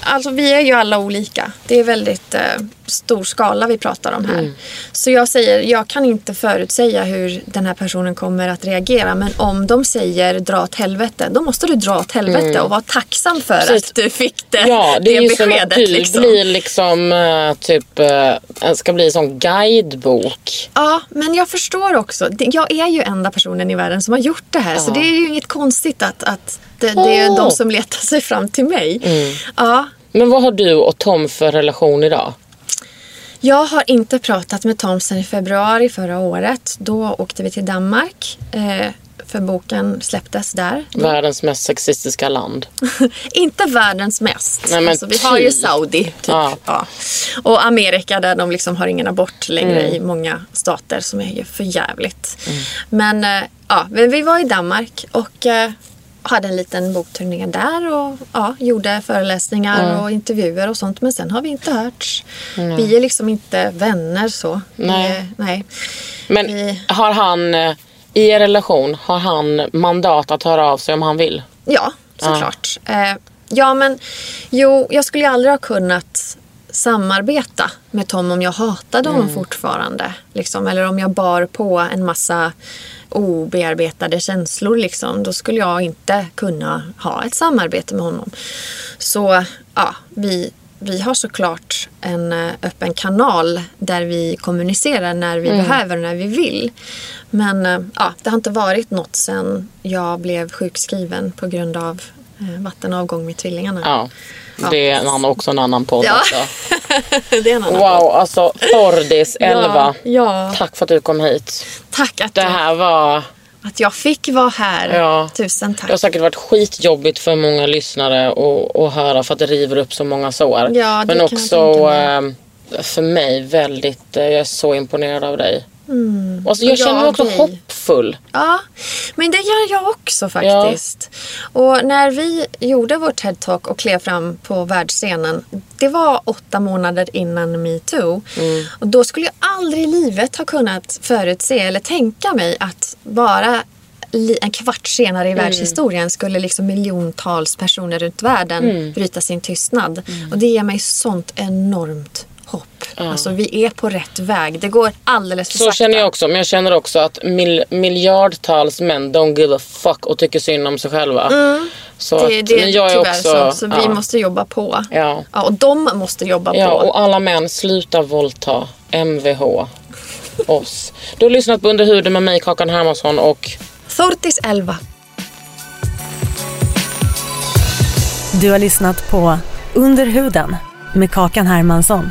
alltså vi är ju alla olika. Det är väldigt eh, stor skala vi pratar om här. Så jag säger, jag kan inte förutsäga hur den här personen kommer att reagera. Men om de säger dra åt helvete, då måste du dra åt helvete och vara tacksam för Precis. att du fick det, Ja, det är ju som att beskedet. du liksom. blir liksom eh, typ, uh, ska bli en sån guidebok. Ja, men jag förstår också. Det- Jag är ju enda personen i världen som har gjort det här. Så det är ju inget konstigt att, att det, det är Åh. de som letar sig fram till mig. Mm. Ja, Men vad har du och Tom för relation idag? jag har inte pratat med Tom sedan i februari förra året. Då åkte vi till Danmark. Eh, för boken släpptes där. Världens mest sexistiska land. inte världens mest. Nej, men alltså, vi har ju typ. Saudi. Typ. Ja. Ja. Och Amerika där de liksom har ingen abort längre Mm. i många stater som är ju för jävligt. Men eh, ja, vi var i Danmark och eh, hade en liten bokturné där och ja, gjorde föreläsningar och intervjuer och sånt. Men sen har vi inte hörts. Vi är liksom inte vänner så. Vi Nej. är- nej. Men Vi- har han, eh, i er relation, har han mandat att höra av sig om han vill? Ja, såklart. Eh, ja, men jo, jag skulle ju aldrig ha kunnat samarbeta med Tom om jag hatade honom fortfarande. Liksom, eller om jag bar på en massa obearbetade känslor. Liksom, då skulle jag inte kunna ha ett samarbete med honom. Så ja, vi, vi har såklart en eh, öppen kanal där vi kommunicerar när vi behöver och när vi vill. Men eh, ja, det har inte varit något sen jag blev sjukskriven på grund av eh, vattenavgång med tvillingarna. Ja. Det är en också en annan podd. Ja. Alltså. det är en annan Wow, alltså Tordis 11. Ja, ja. Tack för att du kom hit. Tack att, Det här var... att jag fick vara här. Ja. Tusen Det har tack. säkert varit skitjobbigt för många lyssnare att, att höra för att det river upp så många sår. Ja, Men också eh, för mig väldigt, eh, jag är så imponerad av dig. Och så, jag känner mig också dig. hoppfull. Ja, men det gör jag också faktiskt. Och när vi gjorde vår TED-talk och klev fram på världsscenen. Det var åtta månader innan metoo. Och då skulle jag aldrig i livet ha kunnat förutse eller tänka mig att bara en kvart senare i världshistorien skulle liksom miljontals personer runt världen bryta sin tystnad. Och det ger mig sånt enormt hopp. Alltså vi är på rätt väg. Det går alldeles för Så sakta. känner jag också. Men jag känner också att mil, miljardtals män don't give a fuck och tycker synd om sig själva. Så Mm. Det, att, det är men jag är tyvärr också, så. Så ja. vi måste jobba på. Ja. Ja, och de måste jobba Ja, på. och alla män, sluta våldta Mvh oss. Du har lyssnat på Under huden med mig, Kakan Hermansson och Thortis 11. Du har lyssnat på Under huden med Kakan Hermansson.